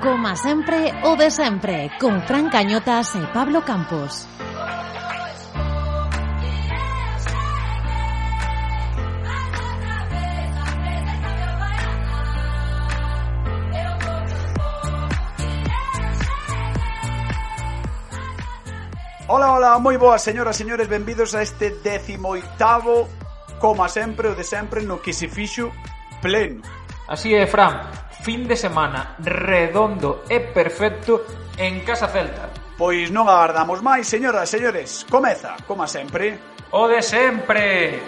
Coma sempre o de sempre Con Fran Cañotas e Pablo Campos. Hola, hola, moi boas señoras e señores Benvidos a este decimoitavo Coma sempre o de sempre No que se fixo pleno. Así é, Fran fin de semana redondo e perfecto en Casa Celta. Pois non agardamos máis, señoras e señores, comeza, como sempre, o de sempre.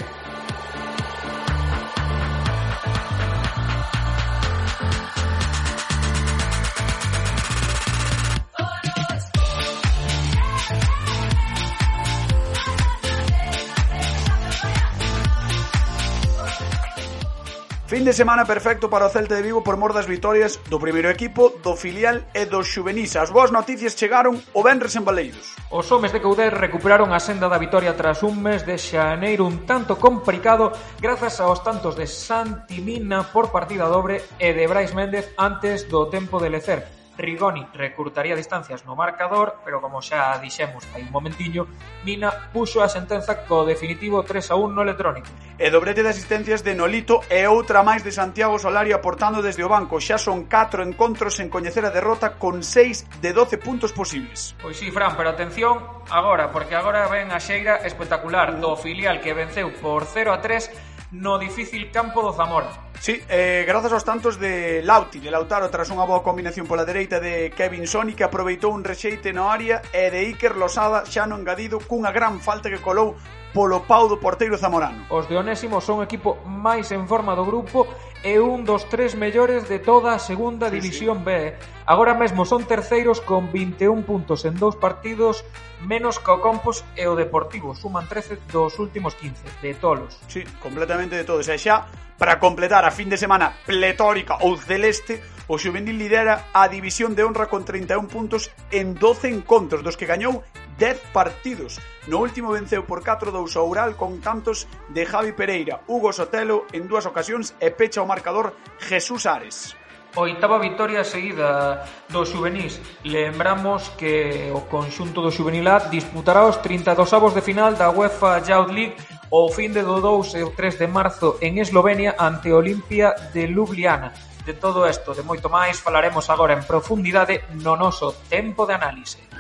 Fin de semana perfecto para o Celta de Vigo por mor das vitorias do primeiro equipo, do filial e dos xuvenís. As boas noticias chegaron o Benres en Baleiros. Os homes de Couder recuperaron a senda da vitoria tras un mes de xaneiro un tanto complicado grazas aos tantos de Santimina por partida dobre e de Brais Méndez antes do tempo de lecer. Rigoni recurtaría distancias no marcador, pero como xa dixemos hai un momentiño, Mina puxo a sentenza co definitivo 3 a 1 no electrónico. E dobrete de asistencias de Nolito e outra máis de Santiago Solari aportando desde o banco. Xa son 4 encontros sen coñecer a derrota con 6 de 12 puntos posibles. Pois sí, Fran, pero atención agora, porque agora ven a xeira espectacular do filial que venceu por 0 a 3 no difícil campo do Zamora. Sí, eh, grazas aos tantos de Lauti, de Lautaro tras unha boa combinación pola dereita de Kevin Soni que aproveitou un rexeite na área e de Iker Losada xa no engadido cunha gran falta que colou polo pau do porteiro zamorano. Os de Onésimo son o equipo máis en forma do grupo e un dos tres mellores de toda a segunda sí, división sí. B. Eh. Agora mesmo son terceiros con 21 puntos en dous partidos menos que o Compos e o Deportivo. Suman 13 dos últimos 15, de tolos. Sí, completamente de todos. E xa, para completar a fin de semana pletórica ou celeste, o Xuvenil lidera a división de honra con 31 puntos en 12 encontros, dos que gañou 10 partidos. No último venceu por 4-2 ao Ural con cantos de Javi Pereira, Hugo Sotelo en dúas ocasións e pecha o marcador Jesús Ares. Oitava vitoria seguida do Xuvenís. Lembramos que o conxunto do Xuvenil A disputará os 32 avos de final da UEFA Youth League o fin de do 2 e o 3 de marzo en Eslovenia ante Olimpia de Ljubljana. De todo isto, de moito máis, falaremos agora en profundidade no noso tempo de análise.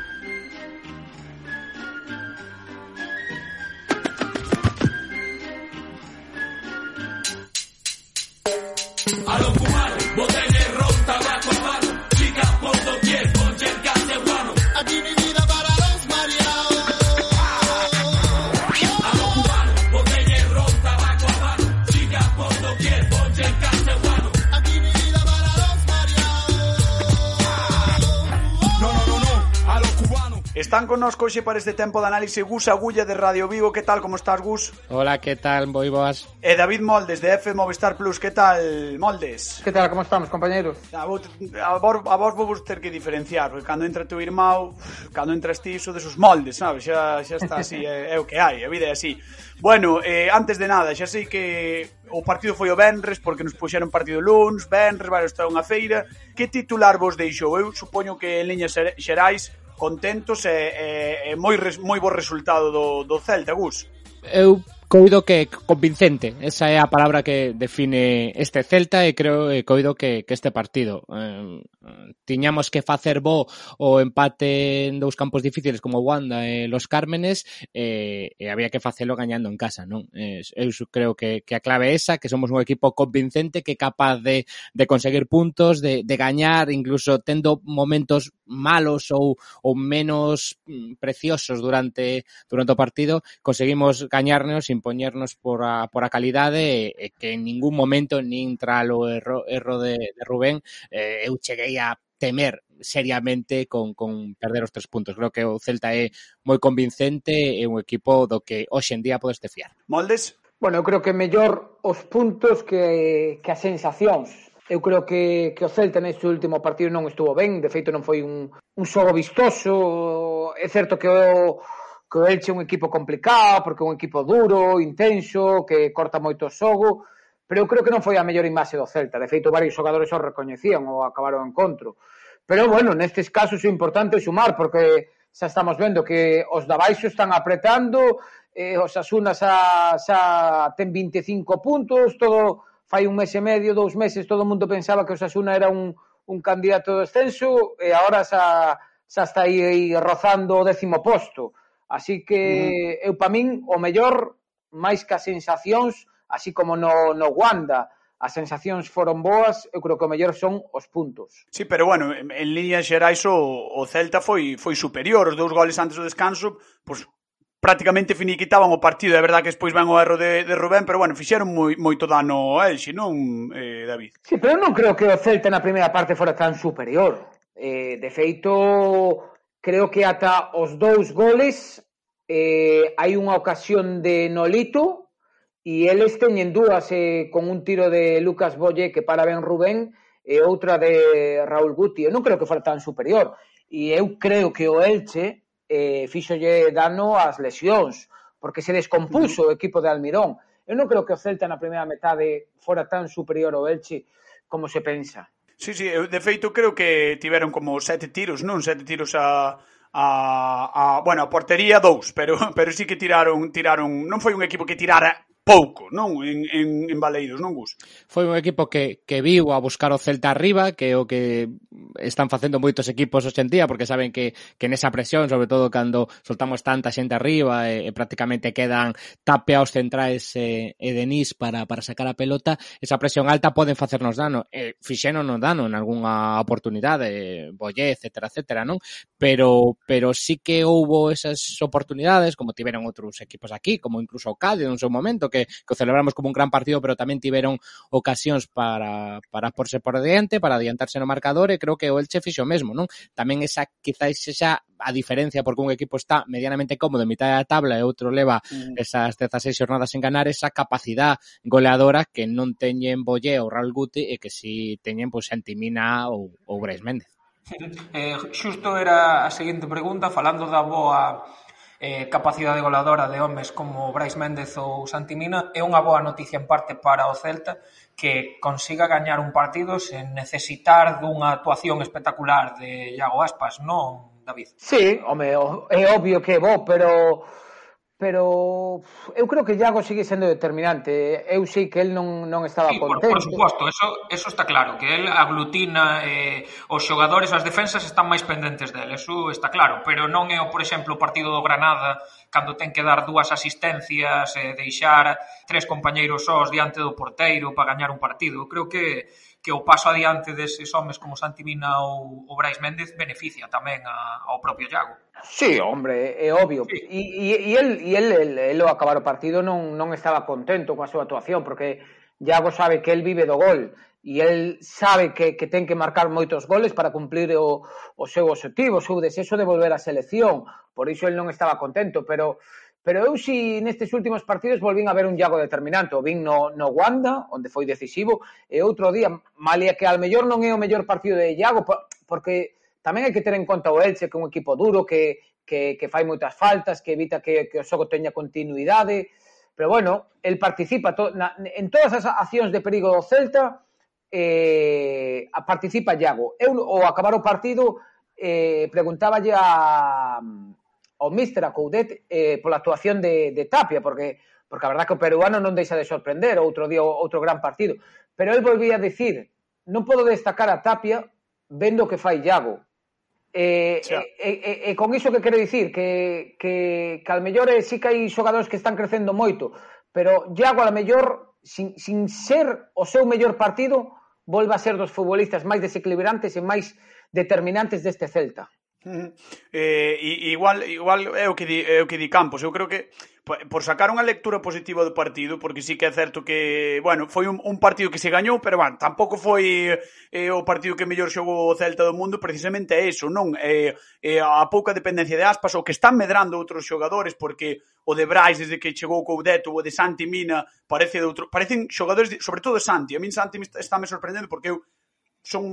Están connosco hoxe para este tempo de análise Gus Agulla de Radio Vigo. Que tal, como estás, Gus? Hola, que tal, moi boas. E David Moldes de F Movistar Plus. Que tal, Moldes? Que tal, como estamos, compañeros? A vos, a vos, a vos vos ter que diferenciar, porque cando entra tu irmão, cando entras ti, iso desos moldes, sabes? Xa, xa está así, é, é o que hai, a vida é así. Bueno, eh, antes de nada, xa sei que o partido foi o Benres, porque nos puxeron partido luns, Benres, vai estar unha feira. Que titular vos deixou? Eu supoño que en liñas xerais contentos e, e, e moi res, moi bo resultado do, do Celta, Gus. Eu coido que convincente, esa é a palabra que define este Celta e creo e coido que, que este partido eh, tiñamos que facer bo o empate en dous campos difíciles como Wanda e Los Cármenes e, e había que facelo gañando en casa, non? Eu creo que, que a clave é esa, que somos un equipo convincente que é capaz de, de conseguir puntos, de, de gañar, incluso tendo momentos malos ou, ou menos mm, preciosos durante durante o partido, conseguimos gañarnos, impoñernos por a, por a calidade e, e que en ningún momento nin tras o erro, erro de, de Rubén eh, eu cheguei a temer seriamente con, con perder os tres puntos. Creo que o Celta é moi convincente e un equipo do que hoxe en día podes te fiar. Moldes? Bueno, eu creo que mellor os puntos que, que as sensacións. Eu creo que, que o Celta neste último partido non estuvo ben, de feito non foi un, un xogo vistoso, é certo que o, que o Elche é un equipo complicado, porque é un equipo duro, intenso, que corta moito o xogo, Pero eu creo que non foi a mellor imaxe do Celta. De feito, varios xogadores o recoñecían ou acabaron o encontro. Pero, bueno, nestes casos é importante sumar, porque xa estamos vendo que os da baixo están apretando, eh, os Asuna xa, xa ten 25 puntos, todo fai un mes e medio, dous meses, todo o mundo pensaba que o Asuna era un, un candidato de descenso e agora xa, xa está aí, aí rozando o décimo posto. Así que mm. eu pa min o mellor máis que as sensacións así como no, no Wanda, as sensacións foron boas, eu creo que o mellor son os puntos. Sí, pero bueno, en líneas xerais o, o Celta foi foi superior, os dous goles antes do descanso, pois prácticamente finiquitaban o partido, é verdade que despois ven o erro de, de Rubén, pero bueno, fixeron moi, moito dano a Elxe, non, eh, David? Sí, pero non creo que o Celta na primeira parte fora tan superior. Eh, de feito, creo que ata os dous goles eh, hai unha ocasión de Nolito, E eles teñen dúas eh, con un tiro de Lucas Bolle que para ben Rubén eh, e outra de Raúl Guti. Eu non creo que fora tan superior. E eu creo que o Elche eh, fixolle dano ás lesións, porque se descompuso o equipo de Almirón. Eu non creo que o Celta na primeira metade fora tan superior ao Elche como se pensa. Sí, sí, eu de feito creo que tiveron como sete tiros, non? Sete tiros a, a, a bueno, a portería dous, pero pero sí que tiraron tiraron, non foi un equipo que tirara pouco, non? En, en, en Baleiros, non Gus? Foi un equipo que, que viu a buscar o Celta arriba, que é o que están facendo moitos equipos hoxe en día, porque saben que, que nesa presión, sobre todo cando soltamos tanta xente arriba, e, e prácticamente quedan tape aos centrais e, e Denis para, para sacar a pelota, esa presión alta poden facernos dano, e fixeron nos dano en algunha oportunidade, Bollé, etcétera, etcétera, non? Pero, pero sí que houbo esas oportunidades, como tiveron outros equipos aquí, como incluso o Cádiz en un seu momento, que, que o celebramos como un gran partido, pero tamén tiveron ocasións para, para porse por diante, para adiantarse no marcador e creo que o Elche fixo mesmo, non? Tamén esa, quizáis esa a diferencia porque un equipo está medianamente cómodo en mitad da tabla e outro leva mm. esas 16 xornadas sen ganar esa capacidade goleadora que non teñen Bollé ou Raul Guti e que si teñen pois pues, Santimina ou, ou Brais Méndez. Eh, xusto era a seguinte pregunta falando da boa eh, capacidade goladora de homes como Brais Méndez ou Santi Mina é unha boa noticia en parte para o Celta que consiga gañar un partido sen necesitar dunha actuación espectacular de Iago Aspas, non, David? Sí, home, é obvio que é bo, pero pero eu creo que Iago sigue sendo determinante. Eh. Eu sei que el non, non estaba sí, contento. Por, por suposto, eso, eso está claro, que el aglutina eh, os xogadores, as defensas están máis pendentes del, eso está claro, pero non é, por exemplo, o partido do Granada cando ten que dar dúas asistencias, eh, deixar tres compañeiros sós diante do porteiro para gañar un partido. Eu creo que que o paso adiante deses homes como Santimina ou o Brais Méndez beneficia tamén a, ao propio Iago. Sí, hombre, é obvio. Sí. E, e, e, el, e el, el, el ao acabar o partido non, non estaba contento coa súa actuación, porque Iago sabe que el vive do gol e el sabe que, que ten que marcar moitos goles para cumplir o, o seu objetivo, o seu desexo de volver á selección. Por iso el non estaba contento, pero Pero eu si nestes últimos partidos volvín a ver un Iago determinante, o vin no, no Wanda, onde foi decisivo, e outro día, malia que al mellor non é o mellor partido de Iago, porque tamén hai que ter en conta o Elche, que é un equipo duro, que, que, que fai moitas faltas, que evita que, que o xogo teña continuidade, pero bueno, el participa to, na, en todas as accións de perigo do Celta, eh, participa Iago. Eu, ao acabar o partido, eh, preguntáballe a, ao míster, a Coudet, eh, pola actuación de, de Tapia, porque porque a verdad que o peruano non deixa de sorprender, outro día outro gran partido. Pero el volvía a decir, non podo destacar a Tapia vendo o que fai Iago. E, e, e, e con iso que quero dicir que, que, que al mellor eh, é, sí que hai xogadores que están crecendo moito pero Iago al mellor sin, sin ser o seu mellor partido volva a ser dos futbolistas máis desequilibrantes e máis determinantes deste Celta Eh, igual igual é o que di, é o que di Campos, eu creo que por sacar unha lectura positiva do partido, porque sí que é certo que, bueno, foi un, un partido que se gañou, pero bueno, tampouco foi eh, o partido que mellor xogou o Celta do mundo, precisamente é eso, non? Eh, eh, a pouca dependencia de aspas, o que están medrando outros xogadores, porque o de Brais, desde que chegou o Coudeto, o de Santi Mina, parece de outro, parecen xogadores, de, sobre todo de Santi, a min Santi está, está me sorprendendo porque eu son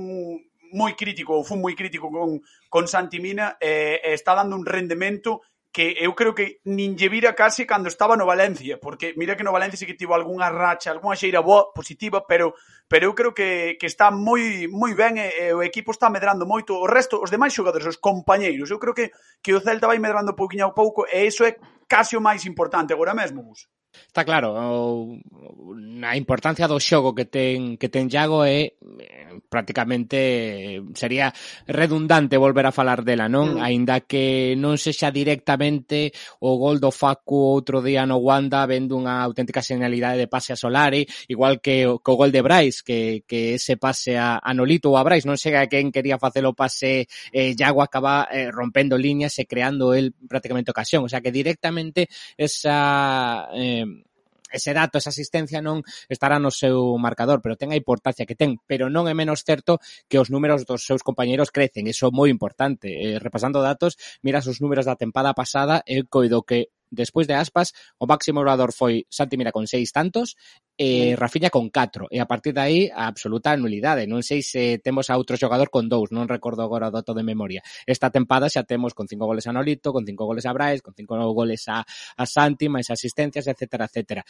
moi crítico, ou fun moi crítico con, con Santi Mina, e, e está dando un rendemento que eu creo que nin lle vira case cando estaba no Valencia, porque mira que no Valencia sí que tivo algunha racha, algunha xeira boa, positiva, pero pero eu creo que, que está moi moi ben e, e o equipo está medrando moito, o resto, os demais xogadores, os compañeiros, eu creo que que o Celta vai medrando pouquiño a pouco e iso é case o máis importante agora mesmo, Gus. Está claro, a importancia do xogo que ten que ten Iago é eh, prácticamente sería redundante volver a falar dela, non? Mm. Aínda que non sexa directamente o gol do Facu outro día no Wanda vendo unha auténtica señalidade de pase a Solari, igual que o, que o gol de Brais, que, que ese pase a, a Nolito ou a Brais, non sei a quen quería facer o pase, eh, Iago acaba eh, rompendo liñas e creando el prácticamente ocasión, o sea que directamente esa eh, ese dato, esa asistencia non estará no seu marcador, pero ten a importancia que ten, pero non é menos certo que os números dos seus compañeiros crecen, iso é moi importante. Eh, repasando datos, miras os números da tempada pasada e coido que despois de Aspas, o máximo orador foi Santi Mira con seis tantos e Rafinha con catro. E a partir de aí, a absoluta nulidade. Non sei se temos a outro xogador con dous, non recordo agora o dato de memoria. Esta tempada xa temos con cinco goles a Nolito, con cinco goles a Brais, con cinco goles a, a Santi, máis asistencias, etc. etc.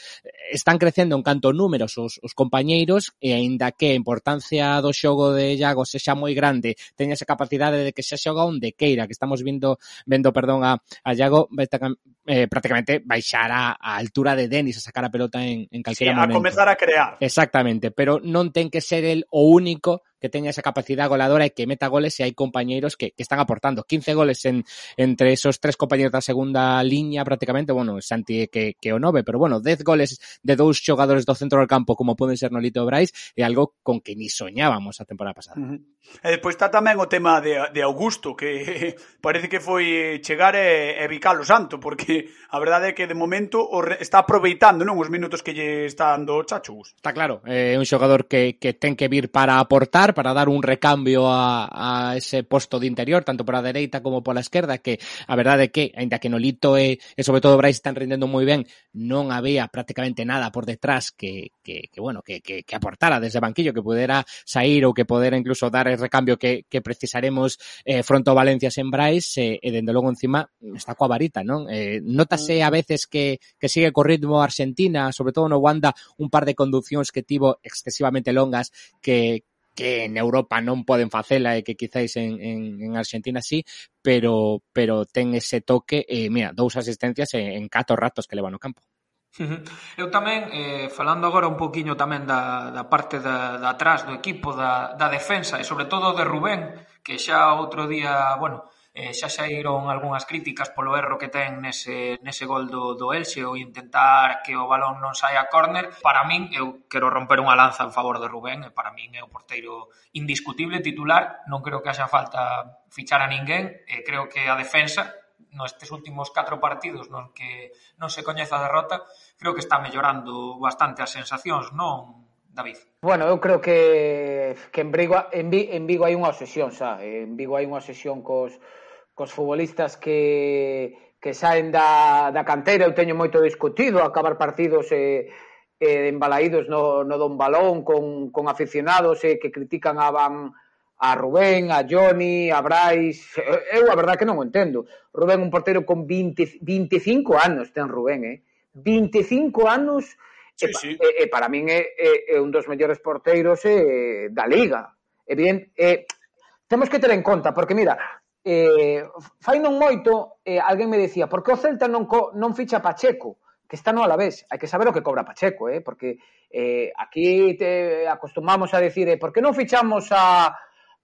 Están crecendo en canto números os, os compañeiros e aínda que a importancia do xogo de Iago sexa moi grande, teña esa capacidade de que se xoga onde queira, que estamos vindo vendo, perdón, a, a Iago, esta, eh, prácticamente baixar a, a altura de Denis a sacar a pelota en, en calquera sí, momento. a comezar a crear. Exactamente, pero non ten que ser el o único que teña esa capacidade goladora e que meta goles e hai compañeiros que, que están aportando 15 goles en, entre esos tres compañeiros da segunda liña prácticamente, bueno, Santi que, que o nove, pero bueno, 10 goles de dous xogadores do centro do campo como poden ser Nolito e Brais é algo con que ni soñábamos a temporada pasada. Uh eh, -huh. E despois está tamén o tema de, de Augusto, que parece que foi chegar e, e bicar o santo, porque a verdade é que de momento o re, está aproveitando non os minutos que lle está dando o Chachu. Está claro, é eh, un xogador que, que ten que vir para aportar, para dar un recambio a, a ese posto de interior, tanto pola dereita como pola esquerda, que a verdade é que, ainda que Nolito e, e sobre todo Brais están rendendo moi ben, non había prácticamente nada por detrás que, que, que bueno, que, que, que aportara desde banquillo, que pudera sair ou que pudera incluso dar el recambio que, que precisaremos eh, fronte a Valencia sen Brais, e, e eh, dende logo encima está coa varita, non? Eh, notase a veces que, que sigue co ritmo Argentina, sobre todo no Wanda, un par de conduccións que tivo excesivamente longas que, que en Europa non poden facela e que quizáis en, en, en Argentina sí, pero pero ten ese toque, eh, mira, dous asistencias en, en cato ratos que leva no campo. Eu tamén, eh, falando agora un poquinho tamén da, da parte da, da atrás do equipo, da, da defensa e sobre todo de Rubén, que xa outro día, bueno, Eh, xa saíron algunhas críticas polo erro que ten nese, nese gol do, do Elxe ou intentar que o balón non saia a córner. Para min, eu quero romper unha lanza en favor de Rubén, e para min é o porteiro indiscutible, titular, non creo que haxa falta fichar a ninguén, e creo que a defensa, nestes últimos catro partidos nos que non se coñeza a derrota, creo que está mellorando bastante as sensacións, non, David? Bueno, eu creo que que en Vigo, en, Vigo, en Vigo hai unha obsesión, xa. En Vigo hai unha obsesión cos, cos futbolistas que, que saen da, da canteira, eu teño moito discutido acabar partidos e, eh, embalaídos no, no don balón con, con aficionados e, que critican a Van, a Rubén, a Johnny, a Brais, eh, eu a verdad que non o entendo. Rubén un portero con 20, 25 anos ten Rubén, eh? 25 anos sí, e, sí. E, e para min é, é, é un dos mellores porteiros eh, da liga. Evident, eh, temos que ter en conta, porque mira, eh, fai non moito, eh, alguén me decía, por que o Celta non, co, non ficha Pacheco? Que está no Alavés. Hai que saber o que cobra Pacheco, eh? porque eh, aquí te acostumamos a decir, eh, por que non fichamos a,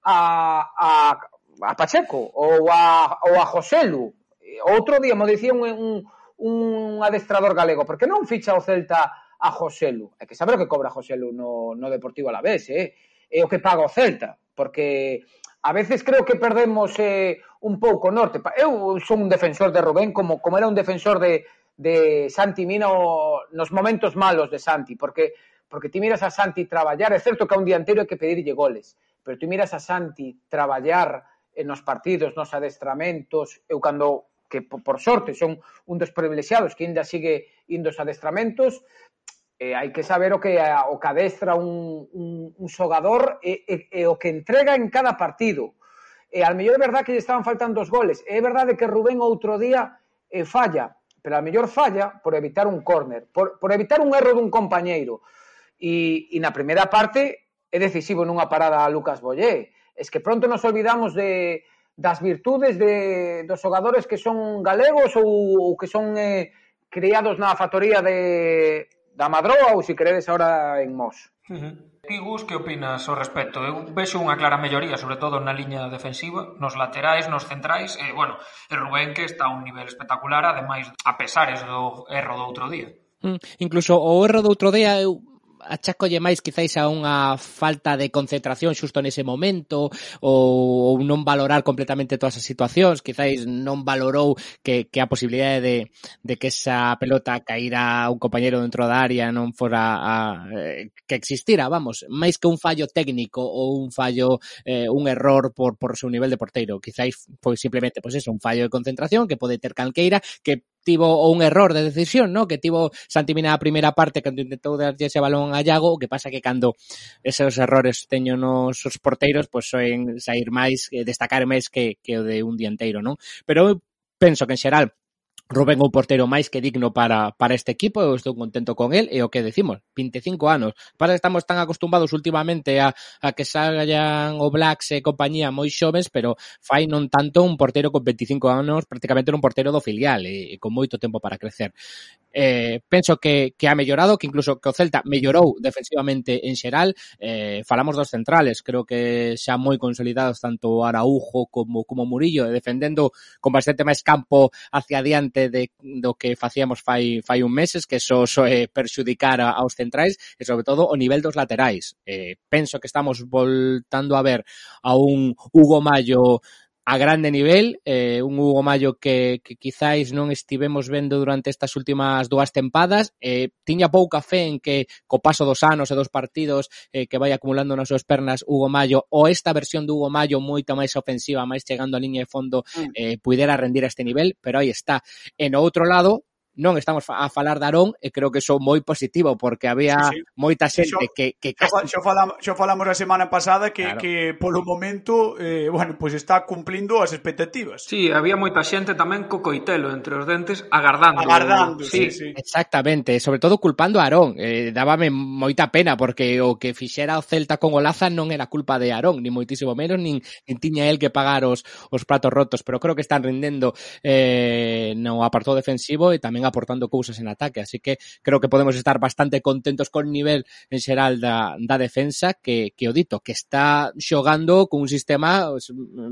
a, a, a Pacheco ou a, ou a Joselu? Eh, outro día me dicía un, un, un adestrador galego, por que non ficha o Celta a Joselu? Hai que saber o que cobra Joselu no, no Deportivo Alavés, eh? e o que paga o Celta, porque a veces creo que perdemos eh, un pouco norte. Eu son un defensor de Rubén como, como era un defensor de, de Santi Mina nos momentos malos de Santi, porque porque ti miras a Santi traballar, é certo que a un dianteiro hai que pedirlle goles, pero ti miras a Santi traballar eh, nos partidos, nos adestramentos, eu cando que por sorte son un dos privilexiados que ainda sigue indo os adestramentos, eh, hai que saber o que a, o que adestra un, un, un xogador e, e, e o que entrega en cada partido. E al mellor é verdad que lle estaban faltando os goles. É verdade que Rubén outro día eh, falla, pero a mellor falla por evitar un córner, por, por evitar un erro dun compañeiro. E, e na primeira parte é decisivo nunha parada a Lucas Bollé. Es que pronto nos olvidamos de, das virtudes de, dos xogadores que son galegos ou, ou que son eh, criados na factoría de, da Madroa ou se credes ahora en Mos. Uh -huh. Ti, Gus, que opinas ao respecto? Eu vexo unha clara melloría, sobre todo na liña defensiva, nos laterais, nos centrais, e, bueno, e Rubén que está a un nivel espectacular, ademais, a pesares do erro do outro día. Mm, incluso o erro do outro día eu achacolle máis quizáis a unha falta de concentración xusto nese momento ou, ou non valorar completamente todas as situacións, quizáis non valorou que, que a posibilidade de, de que esa pelota caíra a un compañero dentro da área non fora a, eh, que existira, vamos, máis que un fallo técnico ou un fallo eh, un error por, por seu nivel de porteiro, quizáis foi simplemente pois pues eso, un fallo de concentración que pode ter calqueira que tivo ou un error de decisión, no? que tivo Santimina a primeira parte cando intentou darlle ese balón a Iago, o que pasa que cando esos errores teño nos os porteiros, pois pues, soen sair máis, eh, destacar máis que, que o de un dianteiro, non? Pero penso que en xeral Rubén un portero máis que digno para, para este equipo, eu estou contento con el e o que decimos, 25 anos. Para que estamos tan acostumbrados últimamente a, a que salgan o Blacks e compañía moi xoves, pero fai non tanto un portero con 25 anos, prácticamente un portero do filial e, e con moito tempo para crecer eh, penso que, que ha mellorado, que incluso que o Celta mellorou defensivamente en xeral, eh, falamos dos centrales, creo que xa moi consolidados tanto Araujo como, como Murillo, defendendo con bastante máis campo hacia adiante de, do que facíamos fai, fai un meses, que eso eh perxudicar aos centrais e sobre todo o nivel dos laterais. Eh, penso que estamos voltando a ver a un Hugo Mayo a grande nivel, eh, un Hugo Mayo que, que quizáis non estivemos vendo durante estas últimas dúas tempadas, eh, tiña pouca fe en que co paso dos anos e dos partidos eh, que vai acumulando nas súas pernas Hugo Mayo ou esta versión do Hugo Mayo moito máis ofensiva, máis chegando a liña de fondo, mm. eh, pudera rendir a este nivel, pero aí está. En outro lado, non estamos a falar de Arón e creo que son moi positivo porque había sí, sí. moita xente xo, que, que casi... Xo, xo, falamos, xo falamos a semana pasada que, claro. que polo momento eh, bueno, pois pues está cumplindo as expectativas. Sí, había moita xente tamén co coitelo entre os dentes agardando. Agardando, sí, sí, sí. Exactamente, sobre todo culpando a Arón. Eh, dábame moita pena porque o que fixera o Celta con Olaza non era culpa de Arón, ni moitísimo menos, nin, nin tiña el que pagar os, os pratos rotos, pero creo que están rendendo eh, no apartado defensivo e tamén aportando cousas en ataque, así que creo que podemos estar bastante contentos con nivel en xeral da, da defensa que, que o dito, que está xogando con un sistema,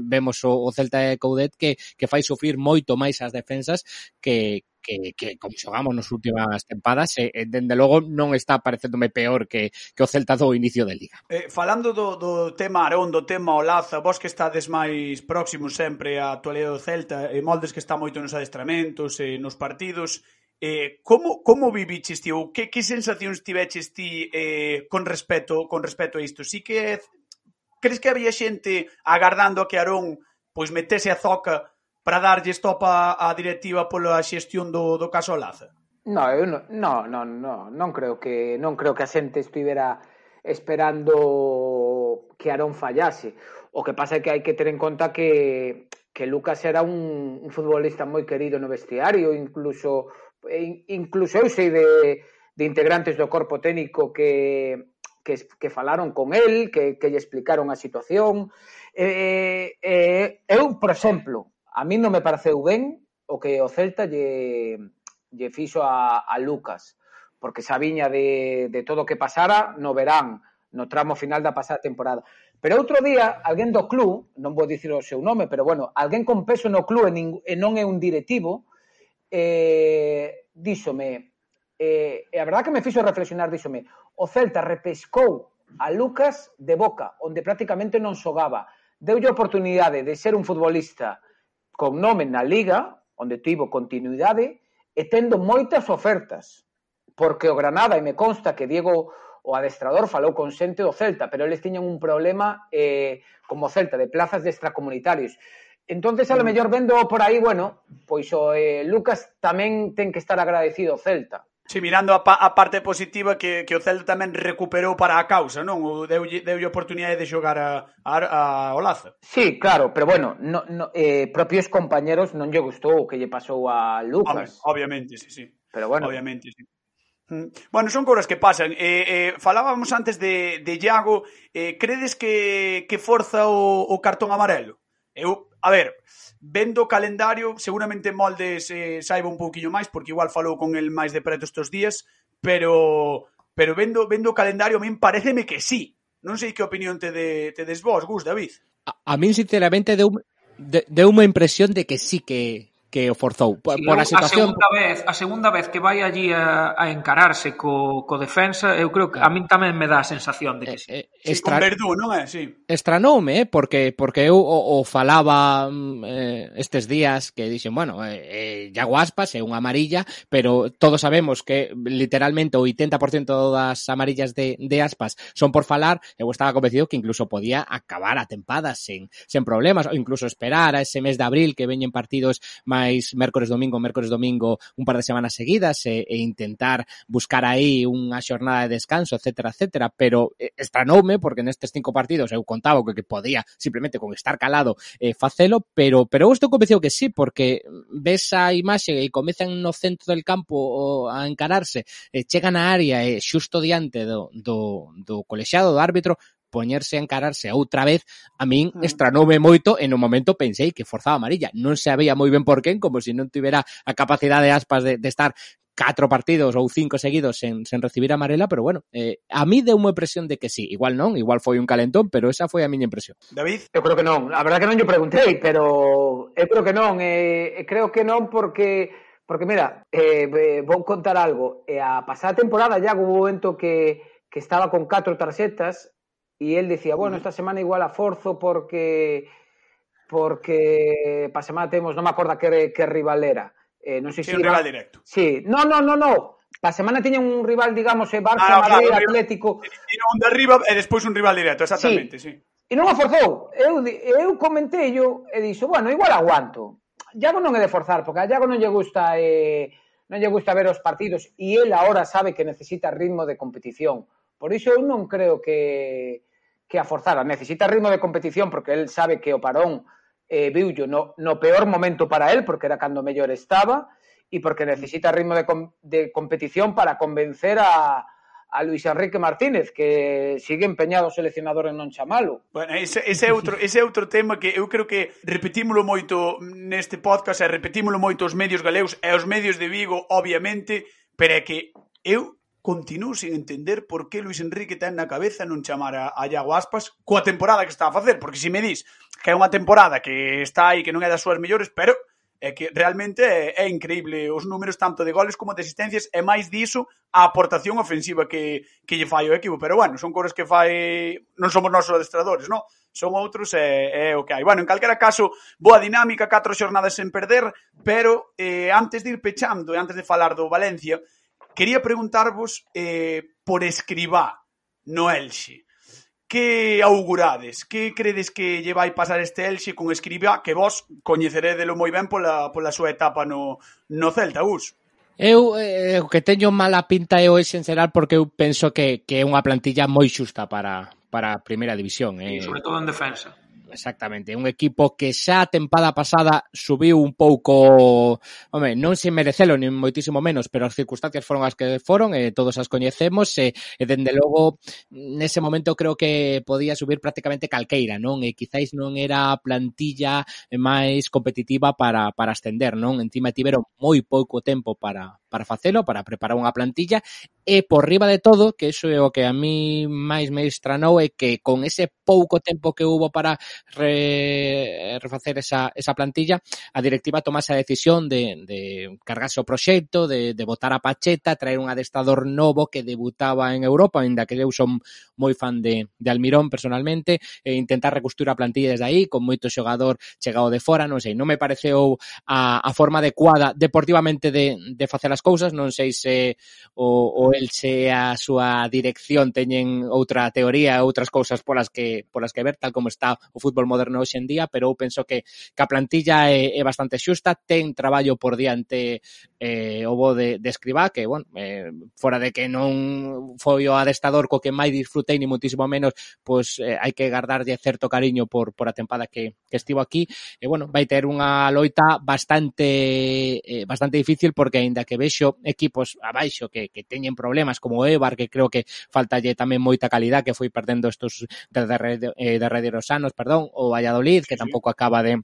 vemos o, o Celta de Coudet que, que fai sufrir moito máis as defensas que, que, que como xogamos nas últimas tempadas, e, eh, dende logo non está parecéndome peor que, que o Celta do inicio de Liga. Eh, falando do, do tema Arón, do tema Olaza, vos que estades máis próximos sempre á actualidade do Celta, e moldes que está moito nos adestramentos e nos partidos, Eh, como, como viviches ti ou que, que sensacións tiveches ti eh, con respecto con respecto a isto? Si que crees que había xente agardando a que Arón pois metese a zoca para darlle stop a, a directiva pola xestión do, do caso Laza? No, eu non, no, no, no, non creo que non creo que a xente estivera esperando que Arón fallase. O que pasa é que hai que ter en conta que que Lucas era un, un futbolista moi querido no vestiario, incluso incluso eu sei de, de integrantes do corpo técnico que que, que falaron con el, que, que lle explicaron a situación. Eh, eh, eu, por exemplo, A mí non me pareceu ben o que o Celta lle, lle fixo a, a Lucas, porque xa viña de, de todo o que pasara no verán, no tramo final da pasada temporada. Pero outro día, alguén do club, non vou dicir o seu nome, pero bueno, alguén con peso no club e, nin, e non é un directivo, eh, díxome, eh, e a verdad que me fixo reflexionar, díxome, o Celta repescou a Lucas de Boca, onde prácticamente non xogaba. Deulle oportunidade de ser un futbolista con nome na Liga, onde tivo continuidade, e tendo moitas ofertas. Porque o Granada, e me consta que Diego o adestrador falou con xente do Celta, pero eles tiñan un problema eh, como Celta de plazas de extracomunitarios. Entonces, a lo mm. mellor vendo por aí, bueno, pois o eh, Lucas tamén ten que estar agradecido ao Celta, Si, mirando a, pa, a parte positiva que, que o Celta tamén recuperou para a causa, non? O deu, deulle oportunidade de xogar a, a, a Olaza. Sí, claro, pero bueno, no, no, eh, propios compañeros non lle gustou o que lle pasou a Lucas. Ob obviamente, sí, sí. Pero bueno. Obviamente, sí. Mm. Bueno, son cousas que pasan. Eh, eh, falábamos antes de, de Iago. Eh, credes que, que forza o, o cartón amarelo? Eu, a ver, vendo o calendario, seguramente Moldes eh, saiba un pouquiño máis, porque igual falou con el máis de preto estes días, pero pero vendo vendo o calendario, a min pareceme que sí. Non sei que opinión te, de, te des vos, Gus, David. A, a min, sinceramente, deu, de, deu unha impresión de que sí que que o forzou por, por a situación. A segunda vez, a segunda vez que vai allí a, a encararse co, co defensa, eu creo que a min tamén me dá a sensación de que sí. Eh, eh, extra... Sí, Verdú, non é? Sí. Estranoume, eh, porque porque eu o, o falaba mm, eh, estes días que dixen, bueno, eh, eh Aspas é unha amarilla, pero todos sabemos que literalmente o 80% das amarillas de, de Aspas son por falar, eu estaba convencido que incluso podía acabar a tempada sen, sen problemas, ou incluso esperar a ese mes de abril que veñen partidos máis máis mércores domingo, mércores domingo un par de semanas seguidas e, e intentar buscar aí unha xornada de descanso, etcétera, etcétera, pero eh, estranoume porque nestes cinco partidos eu contaba que, que podía simplemente con estar calado eh, facelo, pero pero eu estou convencido que sí, porque ves a imaxe e comezan no centro del campo a encararse, eh, chegan á área e eh, xusto diante do, do, do colexiado, do árbitro, poñerse a encararse outra vez, a min mm. estranoume moito e no momento pensei que forzaba amarilla. Non se moi ben por quen, como se non tivera a capacidade de aspas de, de estar catro partidos ou cinco seguidos sen, sen recibir a amarela, pero bueno, eh, a mí deu unha impresión de que sí, igual non, igual foi un calentón, pero esa foi a miña impresión. David? Eu creo que non, a verdad que non yo preguntei, pero eu creo que non, eh, creo que non porque porque mira, eh, eh vou contar algo, eh, a pasada temporada ya hubo un momento que que estaba con catro tarxetas y él decía, bueno, esta semana igual a Forzo porque porque para semana temos, non me acorda que, que rival era. Eh, non sei sí, se si un iba... rival directo. Sí, no, no, no, no. Pa semana tiña un rival, digamos, eh, Barça, ah, Madrid, claro, Atlético. Eh, tiña un de arriba eh, e despois un rival directo, exactamente, sí. sí. E non a forzou. Eu, eu comenteio e dixo, bueno, igual aguanto. Iago non é de forzar, porque a Iago non lle gusta eh, non lle gusta ver os partidos e el agora sabe que necesita ritmo de competición. Por iso eu non creo que que a forzada. Necesita ritmo de competición porque el sabe que o Parón eh, viullo no, no peor momento para él porque era cando mellor estaba e porque necesita ritmo de, com de competición para convencer a, a Luis Enrique Martínez, que sigue empeñado o seleccionador en non chamalo. Bueno, ese, ese, é outro, ese é outro tema que eu creo que repetímolo moito neste podcast e repetímolo moito os medios galegos e os medios de Vigo, obviamente, pero é que eu continuo sin entender por que Luis Enrique ten na cabeza non chamar a, a Iago Aspas coa temporada que está a facer, porque se me dis que é unha temporada que está aí que non é das súas mellores, pero é que realmente é, é increíble os números tanto de goles como de asistencias e máis diso a aportación ofensiva que, que lle fai o equipo, pero bueno, son cores que fai non somos nós os adestradores, non? Son outros e, é o que hai. Bueno, en calquera caso, boa dinámica, catro xornadas sen perder, pero eh, antes de ir pechando e antes de falar do Valencia, Quería preguntarvos eh, por Escribá no Elxe. Que augurades? Que credes que lle vai pasar este Elxe con Escribá que vos coñeceredelo moi ben pola, pola súa etapa no, no Celta, Gus? Eu eh, o que teño mala pinta é o esencial porque eu penso que, que é unha plantilla moi xusta para, para a primeira división. Eh. E sobre todo en defensa. Exactamente, un equipo que xa a tempada pasada subiu un pouco, home, non sin merecelo, nin moitísimo menos, pero as circunstancias foron as que foron, e eh, todos as coñecemos, e, eh, e dende logo, nese momento creo que podía subir prácticamente calqueira, non? E quizáis non era a plantilla máis competitiva para, para ascender, non? Encima tiveron moi pouco tempo para, para facelo, para preparar unha plantilla e por riba de todo, que iso é o que a mí máis me estranou é que con ese pouco tempo que hubo para re, refacer esa, esa plantilla, a directiva tomase a decisión de, de cargarse o proxecto, de, de botar a Pacheta, traer un adestador novo que debutaba en Europa, ainda que eu son moi fan de, de Almirón personalmente, e intentar reconstruir a plantilla desde aí, con moito xogador chegado de fora, non sei, non me pareceu a, a forma adecuada deportivamente de, de facer as cousas, non sei se o, o Elche e a súa dirección teñen outra teoría, outras cousas polas que polas que ver, tal como está o fútbol moderno hoxe en día, pero eu penso que, que a plantilla é, é bastante xusta, ten traballo por diante eh, o bo de, de Escribá, que, bueno, eh, fora de que non foi o adestador co que máis disfrutei, ni muitísimo menos, pois eh, hai que gardarlle certo cariño por, por a tempada que, que estivo aquí, e, bueno, vai ter unha loita bastante eh, bastante difícil porque, aínda que vexo vexo equipos abaixo que, que teñen problemas como o Eibar, que creo que faltalle tamén moita calidad que foi perdendo estos derredeiros eh, anos, perdón, o Valladolid, que tampouco acaba de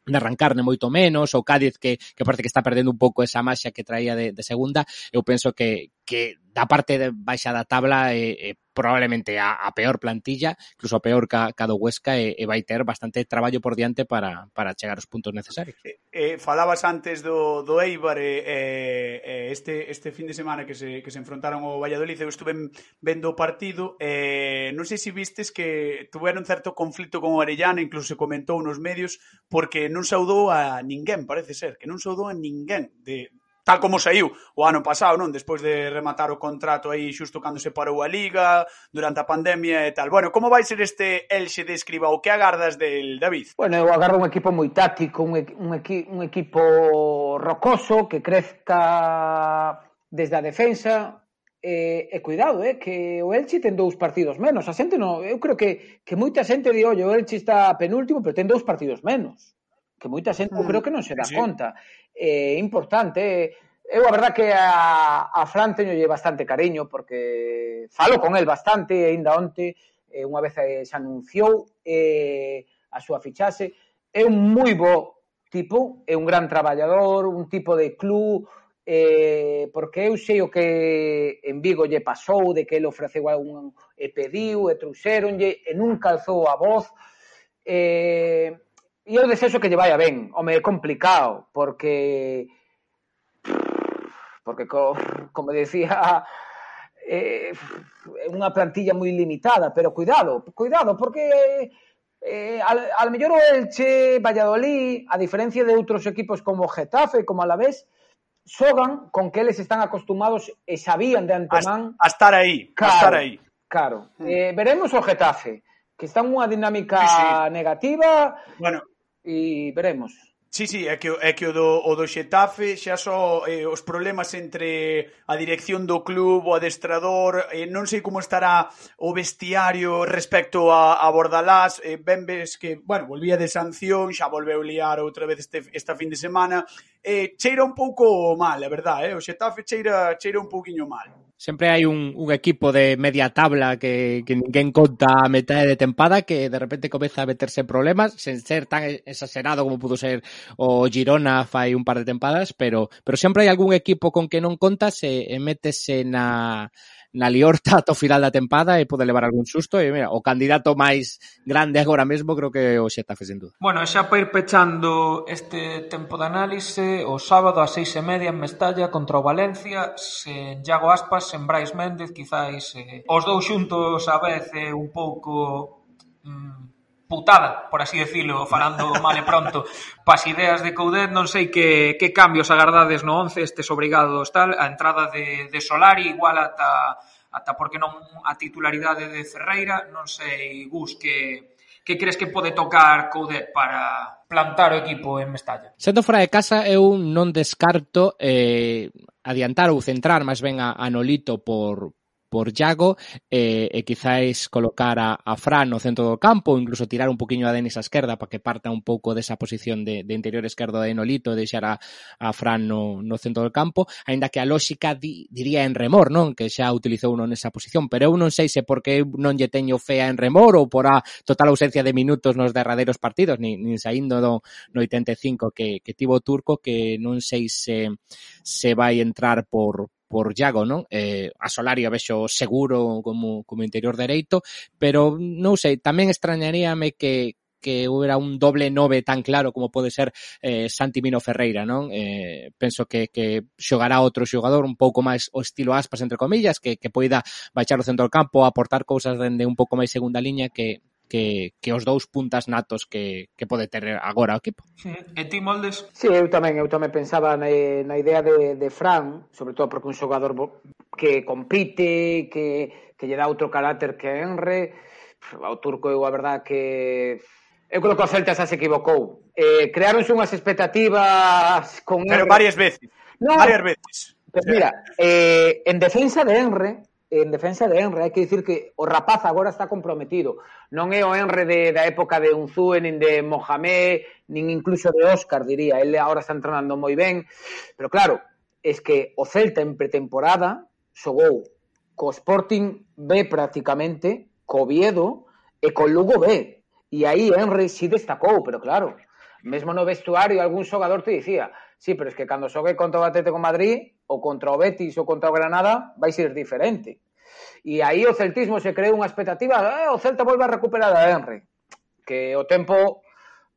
de arrancar ne moito menos, o Cádiz que, que parece que está perdendo un pouco esa maxia que traía de, de segunda, eu penso que, que da parte de baixa da tabla eh, eh, probablemente a, a peor plantilla, incluso a peor ca, ca do Huesca e, e vai ter bastante traballo por diante para, para chegar os puntos necesarios. Eh, eh, falabas antes do, do Eibar e eh, eh, este, este fin de semana que se, que se enfrontaron ao Valladolid eu estuve vendo o partido eh, non sei se vistes que tuveron certo conflito con o Arellano, incluso se comentou nos medios porque non saudou a ninguén, parece ser, que non saudou a ninguén de, tal como saiu o ano pasado, non? Despois de rematar o contrato aí xusto cando se parou a Liga, durante a pandemia e tal. Bueno, como vai ser este Elxe de Escriba? O que agardas del David? Bueno, eu agardo un equipo moi táctico, un, un, equi, un equipo rocoso que crezca desde a defensa, E, e cuidado, eh, que o Elche ten dous partidos menos. A xente non, eu creo que, que moita xente di, ollo, o Elche está penúltimo, pero ten dous partidos menos." que moita xente, mm. eu creo que non se dá sí. conta. É eh, importante, eu a verdad que a, a Fran teñolle bastante cariño, porque falo con el bastante, aínda onte, eh, unha vez eh, se anunciou eh, a súa fichase, é un moi bo tipo, é un gran traballador, un tipo de club, eh, porque eu sei o que en Vigo lle pasou, de que ele ofreceu a un, e pediu, e trouxeronlle, e nunca alzou a voz, eh, e eu desexo que lle vaya ben. Home, é complicado, porque... Porque, co, como decía, eh, é unha plantilla moi limitada, pero cuidado, cuidado, porque eh, al, al mellor o Elche, Valladolid, a diferencia de outros equipos como Getafe, como Alavés, xogan con que eles están acostumados e sabían de antemán... A, a estar aí, claro, a estar aí. Claro. Mm. Eh, veremos o Getafe, que está unha dinámica sí, sí. negativa... Bueno, e veremos. Sí, sí, é que, é que o, do, o do Xetafe xa só eh, os problemas entre a dirección do club, o adestrador, eh, non sei como estará o vestiario respecto a, a Bordalás, eh, ben ves que, bueno, volvía de sanción, xa volveu liar outra vez este, esta fin de semana, eh, cheira un pouco mal, a verdade, eh? o Xetafe cheira, cheira un pouquiño mal. Sempre hai un, un equipo de media tabla que, que ninguén conta a metade de tempada que de repente comeza a meterse en problemas sen ser tan exagerado como pudo ser o Girona fai un par de tempadas, pero pero sempre hai algún equipo con que non contas e, e métese na na liorta ata o final da tempada e pode levar algún susto e mira, o candidato máis grande agora mesmo creo que o Xetafe sen duda. Bueno, xa para ir pechando este tempo de análise o sábado a seis e media en Mestalla contra o Valencia sen Iago Aspas, sen Brais Méndez quizáis eh, os dous xuntos a vez eh, un pouco mm, putada, por así decirlo, falando mal e pronto, pas ideas de Coudet, non sei que, que cambios agardades no 11 estes obrigados tal, a entrada de, de Solari igual ata ata porque non a titularidade de Ferreira, non sei, Gus, que, que crees que pode tocar Coudet para plantar o equipo en Mestalla? Sendo fora de casa, eu non descarto eh, adiantar ou centrar máis ben a, a Nolito por, por Iago e, eh, e quizáis colocar a, a Fran no centro do campo, incluso tirar un poquinho a Denis a esquerda para que parta un pouco desa posición de, de interior esquerdo de Nolito, deixar a, a Fran no, no centro do campo, aínda que a lógica di, diría en remor, non? Que xa utilizou uno nesa posición, pero eu non sei se porque non lle teño fea en remor ou por a total ausencia de minutos nos derradeiros partidos, nin, nin saindo do, no 85 que, que tivo o turco que non sei se, se vai entrar por, por Iago, non? Eh, a Solari a vexo seguro como, como interior dereito, pero non sei, tamén extrañaríame que, que houbera un doble nove tan claro como pode ser eh, Santi Mino Ferreira, non? Eh, penso que, que xogará outro xogador un pouco máis o estilo aspas, entre comillas, que, que poida baixar o centro do campo, aportar cousas dende un pouco máis segunda liña que, que, que os dous puntas natos que, que pode ter agora o equipo. E ti, Moldes? Sí, eu tamén, eu tamén pensaba na, na idea de, de Fran, sobre todo porque un xogador que compite, que, que lle dá outro carácter que Enre, ao turco eu a verdad que Eu creo que o Celta xa se equivocou. Eh, creáronse unhas expectativas con Pero varias veces. No, varias veces. Pues mira, eh, en defensa de Enre, en defensa de Enre, hai que dicir que o rapaz agora está comprometido. Non é o Enre de, da época de Unzúe, nin de Mohamed, nin incluso de Óscar, diría. Ele agora está entrenando moi ben. Pero claro, es que o Celta en pretemporada xogou co Sporting B prácticamente, co Viedo e co Lugo B. E aí Enre si destacou, pero claro, mesmo no vestuario algún xogador te dicía sí, pero es que cando xogue contra o Atlético Madrid ou contra o Betis ou contra o Granada vai ser diferente. E aí o celtismo se creou unha expectativa, eh, o Celta volve a recuperar a Henry, que o tempo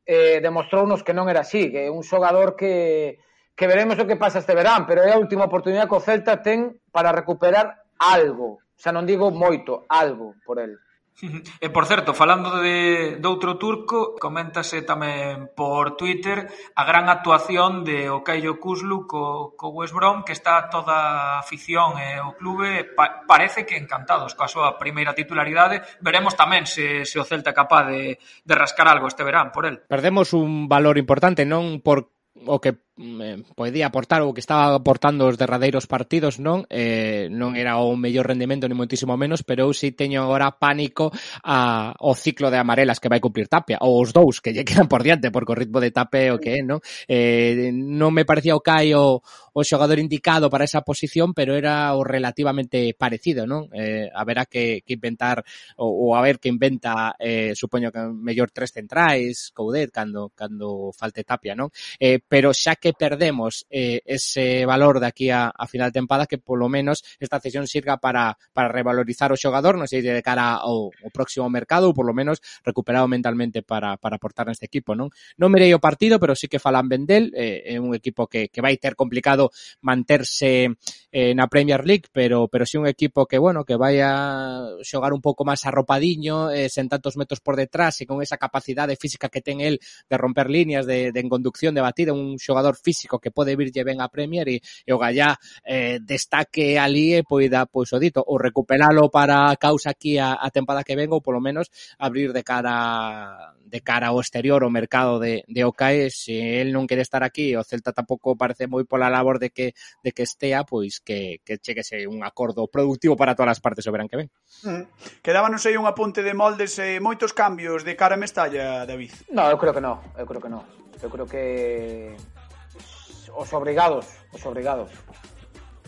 eh, demostrounos que non era así, que é un xogador que, que veremos o que pasa este verán, pero é a última oportunidade que o Celta ten para recuperar algo, xa non digo moito, algo por el. E, por certo, falando de doutro turco, coméntase tamén por Twitter a gran actuación de Ocaio Kuzlu co, co West Brom, que está toda a afición e o clube pa, parece que encantados coa súa primeira titularidade. Veremos tamén se, se o Celta é capaz de, de rascar algo este verán por el. Perdemos un valor importante, non por o que Eh, podía aportar ou que estaba aportando os derradeiros partidos, non? Eh, non era o mellor rendimento ni moitísimo menos, pero eu si teño agora pánico a, o ciclo de amarelas que vai cumplir Tapia, ou os dous que lle quedan por diante, porque o ritmo de Tapia o que é, non? Eh, non me parecía o Kai o, o xogador indicado para esa posición, pero era o relativamente parecido, non? Eh, haberá que, que inventar, ou, ou a ver que inventa, eh, supoño que mellor tres centrais, Coudet, cando, cando falte Tapia, non? Eh, pero xa que perdemos eh, ese valor de aquí a, a final de tempada que polo menos esta cesión sirga para, para revalorizar o xogador, non sei de cara ao, ao próximo mercado ou polo menos recuperado mentalmente para, para aportar neste equipo, non? Non mirei o partido, pero sí que falan ben del, eh, é un equipo que, que vai ter complicado manterse eh, na Premier League, pero pero si sí un equipo que, bueno, que vai a xogar un pouco máis arropadiño, eh, sen tantos metros por detrás e con esa capacidade física que ten el de romper líneas, de, de en conducción, de batida, un xogador físico que pode virlle ben a Premier e, e o Gallá eh, destaque ali e poida, pois o dito, ou recuperalo para a causa aquí a, a tempada que ven ou polo menos abrir de cara de cara ao exterior o mercado de, de Ocae se el non quere estar aquí o Celta tampouco parece moi pola labor de que de que estea, pois que, que cheguese un acordo productivo para todas as partes o verán que ven. Mm. Quedábanos aí un apunte de moldes e moitos cambios de cara a Mestalla, David. No, eu creo que no, eu creo que no. Eu creo que os obrigados, os obrigados.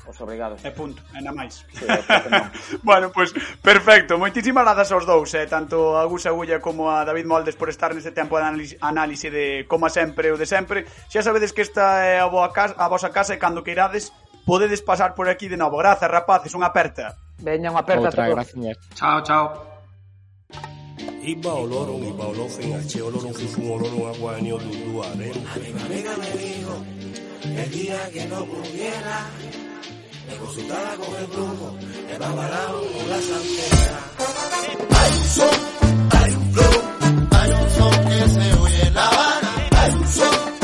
Os obrigados. E punto, e na máis. Sí, bueno, pois, pues, perfecto. Moitísimas grazas aos dous, eh, tanto a Gus Agulla como a David Moldes por estar neste tempo de análise de como sempre o de sempre. Xa sabedes que esta é a, boa casa, a vosa casa e cando queirades podedes pasar por aquí de novo. Grazas, rapaces, unha aperta. Veña, unha aperta. Outra, gracias. Chao, chao. Iba oloro, iba olofin, ache oloro, fifun oloro, aguanio, dudu, arena. Venga, venga, me dijo. El día que no pudiera, me consultara con el brujo, me va balado con la santera. Hay un son, hay un flow, hay un son que se oye en La Habana. Hay un son,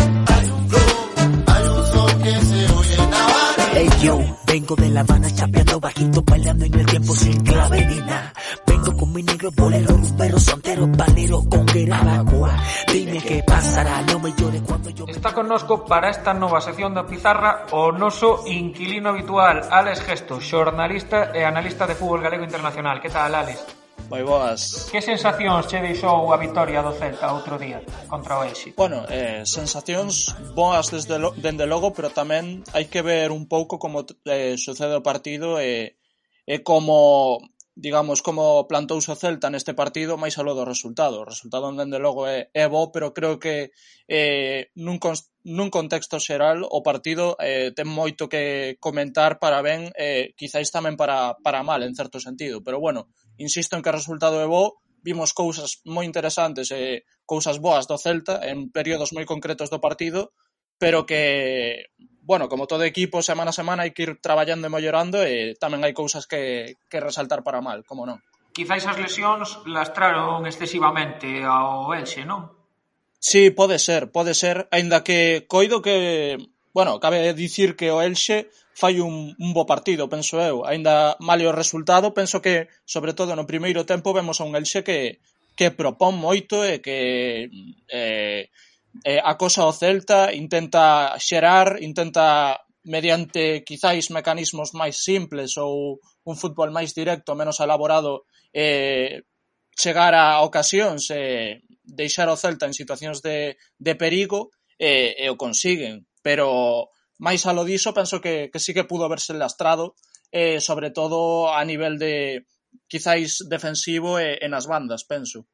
vengo de La Habana chapeando bajito, bailando en el tiempo sin clave ni nada. Vengo con mi negro bolero, perro soltero, palero con guerabagua. Dime qué pasará, no me llores cuando yo... Está connosco para esta nova sección da Pizarra o noso inquilino habitual, Alex Gesto, xornalista e analista de fútbol galego internacional. Que tal, Alex? Moi boas. Que sensacións che deixou a victoria do Celta outro día contra o Elxe? Bueno, eh, sensacións boas desde lo, dende logo, pero tamén hai que ver un pouco como eh, sucede o partido e, e como digamos, como plantouse o Celta neste partido, máis aló do resultado. O resultado, dende logo, é, é bo, pero creo que eh, nun, nun contexto xeral o partido eh, ten moito que comentar para ben eh, quizáis tamén para, para mal en certo sentido, pero bueno, insisto en que o resultado é bo, vimos cousas moi interesantes e eh, cousas boas do Celta en períodos moi concretos do partido, pero que bueno, como todo equipo, semana a semana hai que ir traballando e mellorando e tamén hai cousas que, que resaltar para mal, como non. Quizáis as lesións lastraron excesivamente ao Elxe, non? Sí, pode ser, pode ser, aínda que coido que, bueno, cabe dicir que o Elxe fai un, un bo partido, penso eu, aínda male o resultado, penso que, sobre todo no primeiro tempo, vemos a un Elxe que, que propón moito e que eh, eh, acosa o Celta, intenta xerar, intenta mediante quizáis mecanismos máis simples ou un fútbol máis directo, menos elaborado, eh, chegar a ocasións e, deixar ao Celta en situacións de, de perigo e, e o consiguen, pero máis alo diso penso que, que sí que pudo haberse lastrado eh, sobre todo a nivel de, quizáis defensivo e, e nas bandas, penso.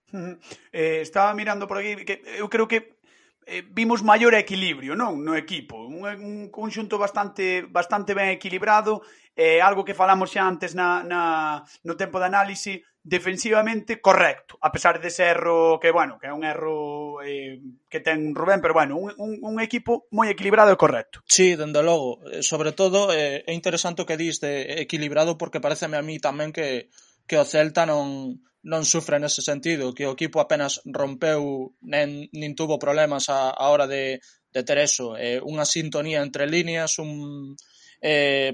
Eh, estaba mirando por aquí que eu creo que eh, vimos maior equilibrio, non, no equipo, un, un conxunto bastante bastante ben equilibrado, eh, algo que falamos xa antes na, na no tempo de análise, defensivamente correcto, a pesar dese erro que, bueno, que é un erro eh, que ten Rubén, pero bueno, un, un, un equipo moi equilibrado e correcto. Sí, dende logo, eh, sobre todo eh, é interesante o que dis de equilibrado porque pareceme a mí tamén que que o Celta non non sufre nese sentido, que o equipo apenas rompeu nen, nin tuvo problemas a, a hora de, de ter eso, eh, unha sintonía entre líneas, un, eh,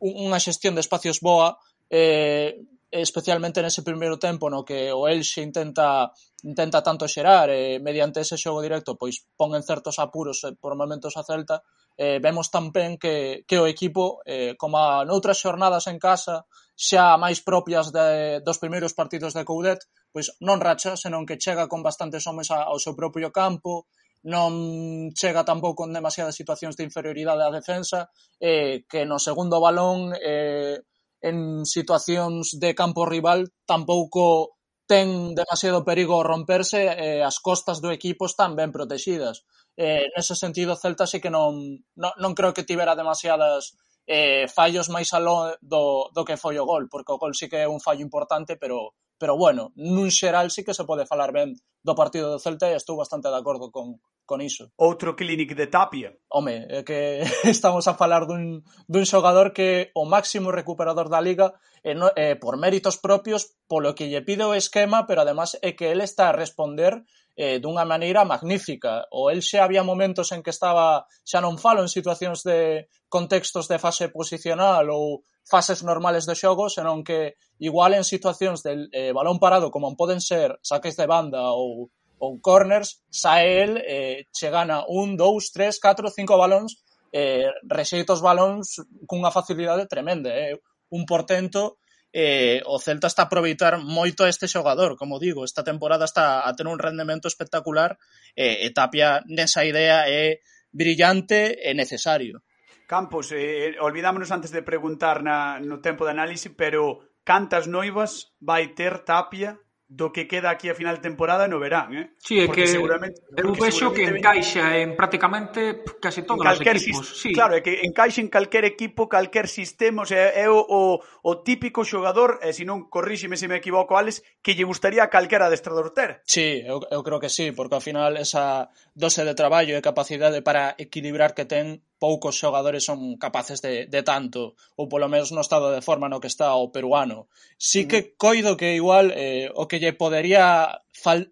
unha xestión de espacios boa, eh, especialmente nese primeiro tempo no que o Elxe intenta intenta tanto xerar e mediante ese xogo directo pois pon en certos apuros eh, por momentos a Celta eh, vemos tamén que, que o equipo eh, como noutras xornadas en casa xa máis propias de, dos primeiros partidos de Coudet pois non racha, senón que chega con bastantes homes ao seu propio campo non chega tampouco con demasiadas situacións de inferioridade á defensa eh, que no segundo balón eh, en situacións de campo rival tampouco ten demasiado perigo romperse e as costas do equipo están ben protegidas. Eh, nese sentido, Celta sí que non, non, non creo que tivera demasiadas eh, fallos máis aló do, do que foi o gol, porque o gol sí que é un fallo importante, pero pero bueno, nun xeral sí que se pode falar ben do partido do Celta e estou bastante de acordo con, con iso. Outro clinic de Tapia. Home, é que estamos a falar dun, dun xogador que o máximo recuperador da liga e no, e por méritos propios, polo que lle pide o esquema, pero además é que ele está a responder eh, dunha maneira magnífica. O el xa había momentos en que estaba, xa non falo en situacións de contextos de fase posicional ou fases normales do xogo, senón que igual en situacións de eh, balón parado, como poden ser saques de banda ou, ou corners, xa el, eh, che gana un, dous, tres, catro, cinco balóns, eh, rexeita os balóns cunha facilidade tremenda. É eh? un portento eh, o Celta está a aproveitar moito a este xogador, como digo, esta temporada está a ter un rendemento espectacular eh, e Tapia nesa idea é brillante e necesario. Campos, eh, eh, olvidámonos antes de preguntar na, no tempo de análise, pero cantas noivas vai ter Tapia do que queda aquí a final de temporada no verán, eh? Sí, é porque que seguramente, eu vexo que encaixa en prácticamente case todos os equipos. Sí. Claro, é que encaixa en calquer equipo, calquer sistema, o sea, é o, o, o típico xogador, e eh, se non corríxeme se me equivoco, Alex, que lle gustaría a calquera adestrador ter. Sí, eu, eu creo que sí, porque ao final esa dose de traballo e capacidade para equilibrar que ten poucos xogadores son capaces de, de tanto, ou polo menos no estado de forma no que está o peruano. Sí que mm-hmm. coido que igual eh, o que lle podería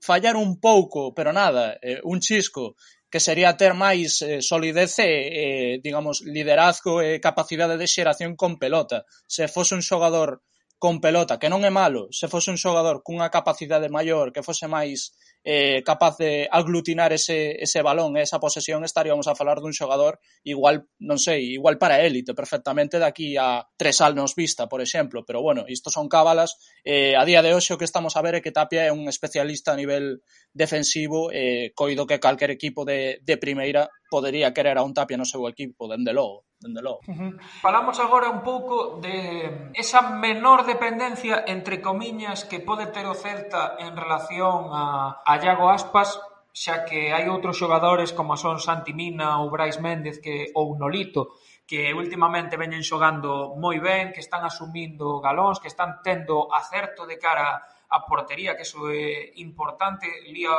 fallar un pouco, pero nada, eh, un chisco, que sería ter máis eh, solidez e, eh, digamos, liderazgo e eh, capacidade de xeración con pelota. Se fose un xogador con pelota, que non é malo, se fose un xogador cunha capacidade maior, que fose máis eh, capaz de aglutinar ese, ese balón e esa posesión, estaríamos a falar dun xogador igual, non sei, igual para élite, perfectamente daqui a tres anos vista, por exemplo, pero bueno, isto son cábalas, eh, a día de hoxe o que estamos a ver é que Tapia é un especialista a nivel defensivo, eh, coido que calquer equipo de, de primeira podería querer a un Tapia no seu equipo, dende logo dende logo. Uh -huh. Falamos agora un pouco de esa menor dependencia, entre comiñas, que pode ter o Celta en relación a, a Iago Aspas, xa que hai outros xogadores como son Santi Mina ou Brais Méndez que ou Nolito que últimamente veñen xogando moi ben, que están asumindo galóns, que están tendo acerto de cara a portería, que iso é importante. Lía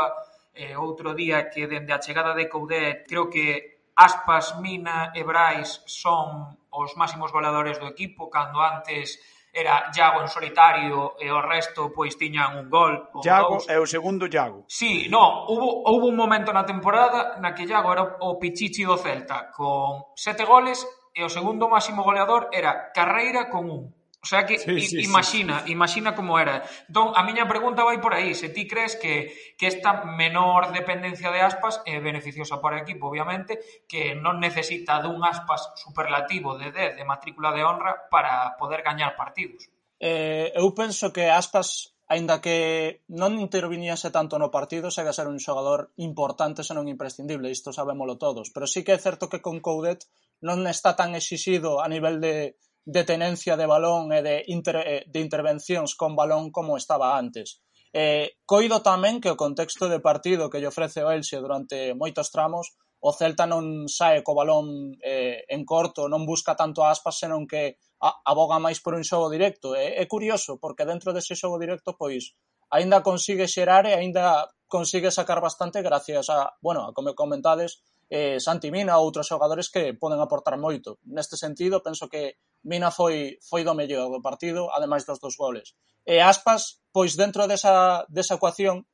eh, outro día que dende a chegada de Coudet creo que Aspas, Mina e Brais son os máximos goleadores do equipo cando antes era Iago en solitario e o resto pois tiñan un gol ou Iago dous. o segundo Iago. Si, no, hubo, hubo un momento na temporada na que Iago era o pichichi do Celta con sete goles e o segundo máximo goleador era Carreira con un. O sea que sí, sí, imagina, sí. imagina como era. Entón, a miña pregunta vai por aí, se ti crees que, que esta menor dependencia de aspas é beneficiosa para o equipo, obviamente, que non necesita dun aspas superlativo de 10 de matrícula de honra para poder gañar partidos. Eh, eu penso que aspas aínda que non interviniese tanto no partido, segue a ser un xogador importante, senón imprescindible, isto sabémolo todos. Pero sí que é certo que con Coudet non está tan exixido a nivel de, de tenencia de balón e de, inter, eh, de intervencións con balón como estaba antes. Eh, coido tamén que o contexto de partido que lle ofrece o Elxe durante moitos tramos o Celta non sae co balón eh, en corto, non busca tanto a aspas, senón que a, aboga máis por un xogo directo. É, é curioso, porque dentro dese xogo directo, pois, aínda consigue xerar e aínda consigue sacar bastante gracias a, bueno, a como comentades, eh, Santi Mina ou outros xogadores que poden aportar moito. Neste sentido, penso que Mina foi, foi do mellor do partido, ademais dos dos goles. E Aspas, pois dentro desa, desa ecuación,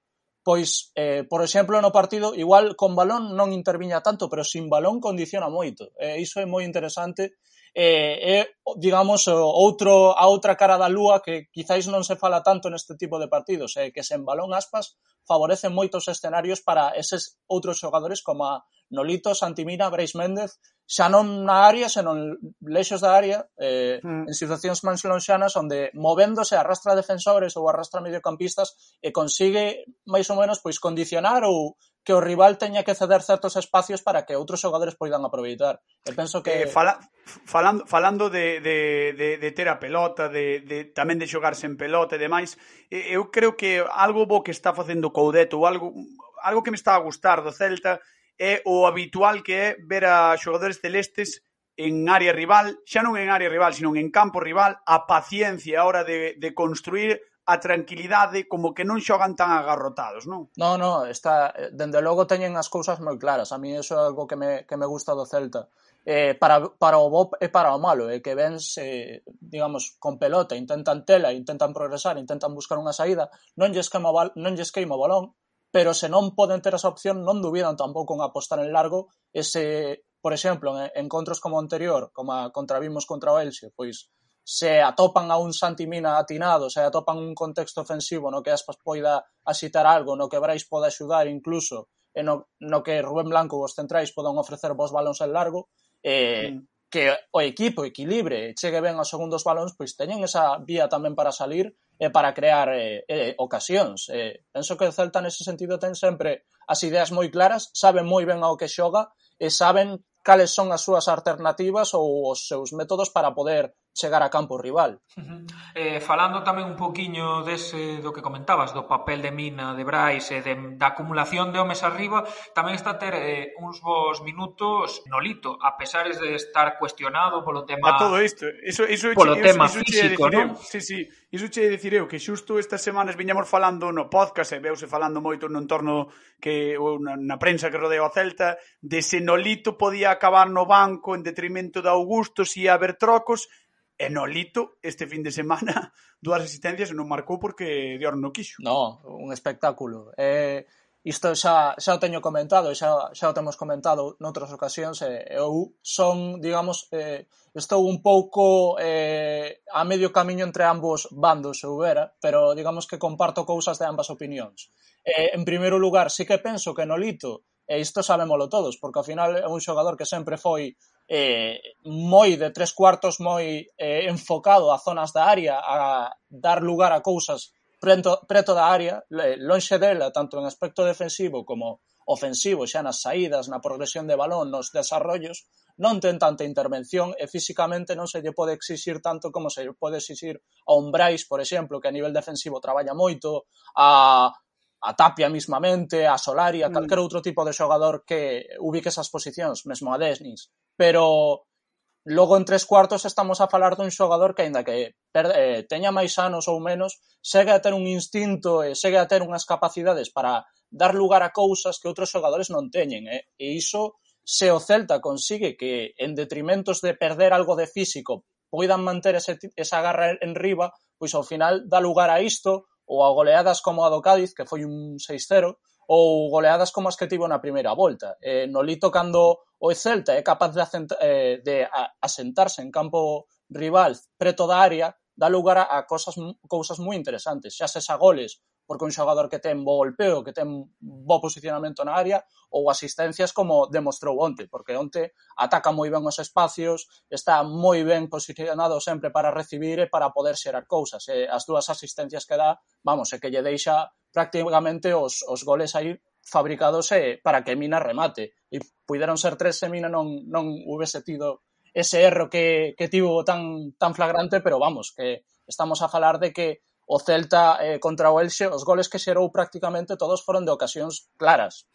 pois, eh, por exemplo, no partido, igual con balón non interviña tanto, pero sin balón condiciona moito. E iso é moi interesante eh, é, digamos, outro, a outra cara da lúa que quizáis non se fala tanto neste tipo de partidos, é que sen balón aspas favorece moitos escenarios para eses outros xogadores como a Nolito, Santimina, Brais Méndez, xa non na área, senón leixos da área, eh, mm. en situacións máis lonxanas onde movéndose arrastra defensores ou arrastra mediocampistas e consigue máis ou menos pois condicionar ou que o rival teña que ceder certos espacios para que outros xogadores poidan aproveitar. E penso que... Eh, fala, falando, falando de, de, de, de ter a pelota, de, de, tamén de xogar sen pelota e demais, eu creo que algo bo que está facendo Coudeto, algo, algo que me está a gustar do Celta, é o habitual que é ver a xogadores celestes en área rival, xa non en área rival, sino en campo rival, a paciencia a hora de, de construir a tranquilidade como que non xogan tan agarrotados, non? Non, non, está, dende logo teñen as cousas moi claras. A mí eso é algo que me, que me gusta do Celta. Eh, para, para o Bob e para o malo, é eh, que vens, eh, digamos, con pelota, intentan tela, intentan progresar, intentan buscar unha saída, non lles queima, non lles queima o balón, pero se non poden ter esa opción, non dubidan tampouco en apostar en largo ese, por exemplo, en encontros como anterior, como a contravimos contra o Elxe, pois se atopan a un Santi Mina atinado, se atopan un contexto ofensivo no que Aspas poida asitar algo, no que Brais poda axudar incluso, e no, no que Rubén Blanco os centrais podan ofrecer vos balóns en largo, eh, mm. que o equipo equilibre e chegue ben aos segundos balóns, pois teñen esa vía tamén para salir e para crear eh, eh, ocasións. Eh, penso que o Celta nese sentido ten sempre as ideas moi claras, saben moi ben ao que xoga e saben cales son as súas alternativas ou os seus métodos para poder chegar a campo rival. Uh -huh. eh, falando tamén un poquiño dese do que comentabas, do papel de Mina, de Brais e de, da acumulación de homes arriba, tamén está a ter eh, uns bons minutos Nolito, a pesar de estar cuestionado polo tema... A todo isto, iso, iso, polo iso, tema iso, iso físico, non? Sí, sí, iso che dicir eu, que xusto estas semanas viñamos falando no podcast e veuse falando moito no entorno que ou na, na prensa que rodea o Celta, de se Nolito podía acabar no banco en detrimento de Augusto se ia haber trocos, E Nolito, este fin de semana, dúas asistencias e non marcou porque Dior non quixo. No, un espectáculo. Eh, isto xa, xa o teño comentado, xa, xa o temos comentado noutras ocasións, eh, eu son, digamos, eh, estou un pouco eh, a medio camiño entre ambos bandos, se vera, pero digamos que comparto cousas de ambas opinións. Eh, en primeiro lugar, sí que penso que Nolito, e isto sabémolo todos, porque ao final é un xogador que sempre foi eh, moi de tres cuartos moi eh, enfocado a zonas da área a dar lugar a cousas preto, preto da área, lonxe dela tanto en aspecto defensivo como ofensivo, xa nas saídas, na progresión de balón, nos desarrollos, non ten tanta intervención e físicamente non se lle pode exixir tanto como se lle pode exixir a un Brais, por exemplo, que a nivel defensivo traballa moito, a a Tapia mismamente, a Solari, a calquer mm. outro tipo de xogador que ubique esas posicións, mesmo a Desnis pero logo en tres cuartos estamos a falar dun xogador que aínda que eh, teña máis anos ou menos, segue a ter un instinto e segue a ter unhas capacidades para dar lugar a cousas que outros xogadores non teñen, eh? e iso se o Celta consigue que en detrimentos de perder algo de físico poidan manter ese, esa garra en riba, pois ao final dá lugar a isto ou a goleadas como a do Cádiz, que foi un 6-0, ou goleadas como as que tivo na primeira volta. Eh, no Lito, cando o Celta é capaz de, acent, eh, de asentarse en campo rival preto da área, dá lugar a, a cosas, cousas moi interesantes, xa se xa goles porque un xogador que ten bo golpeo, que ten bo posicionamento na área, ou asistencias como demostrou onte, porque onte ataca moi ben os espacios, está moi ben posicionado sempre para recibir e para poder xerar cousas. E as dúas asistencias que dá, vamos, é que lle deixa prácticamente os, os goles aí fabricados eh, para que Mina remate. E puderon ser tres e Mina non, non hubese tido ese erro que, que tivo tan, tan flagrante, pero vamos, que estamos a falar de que o Celta eh, contra o Elxe, os goles que xerou prácticamente todos foron de ocasións claras.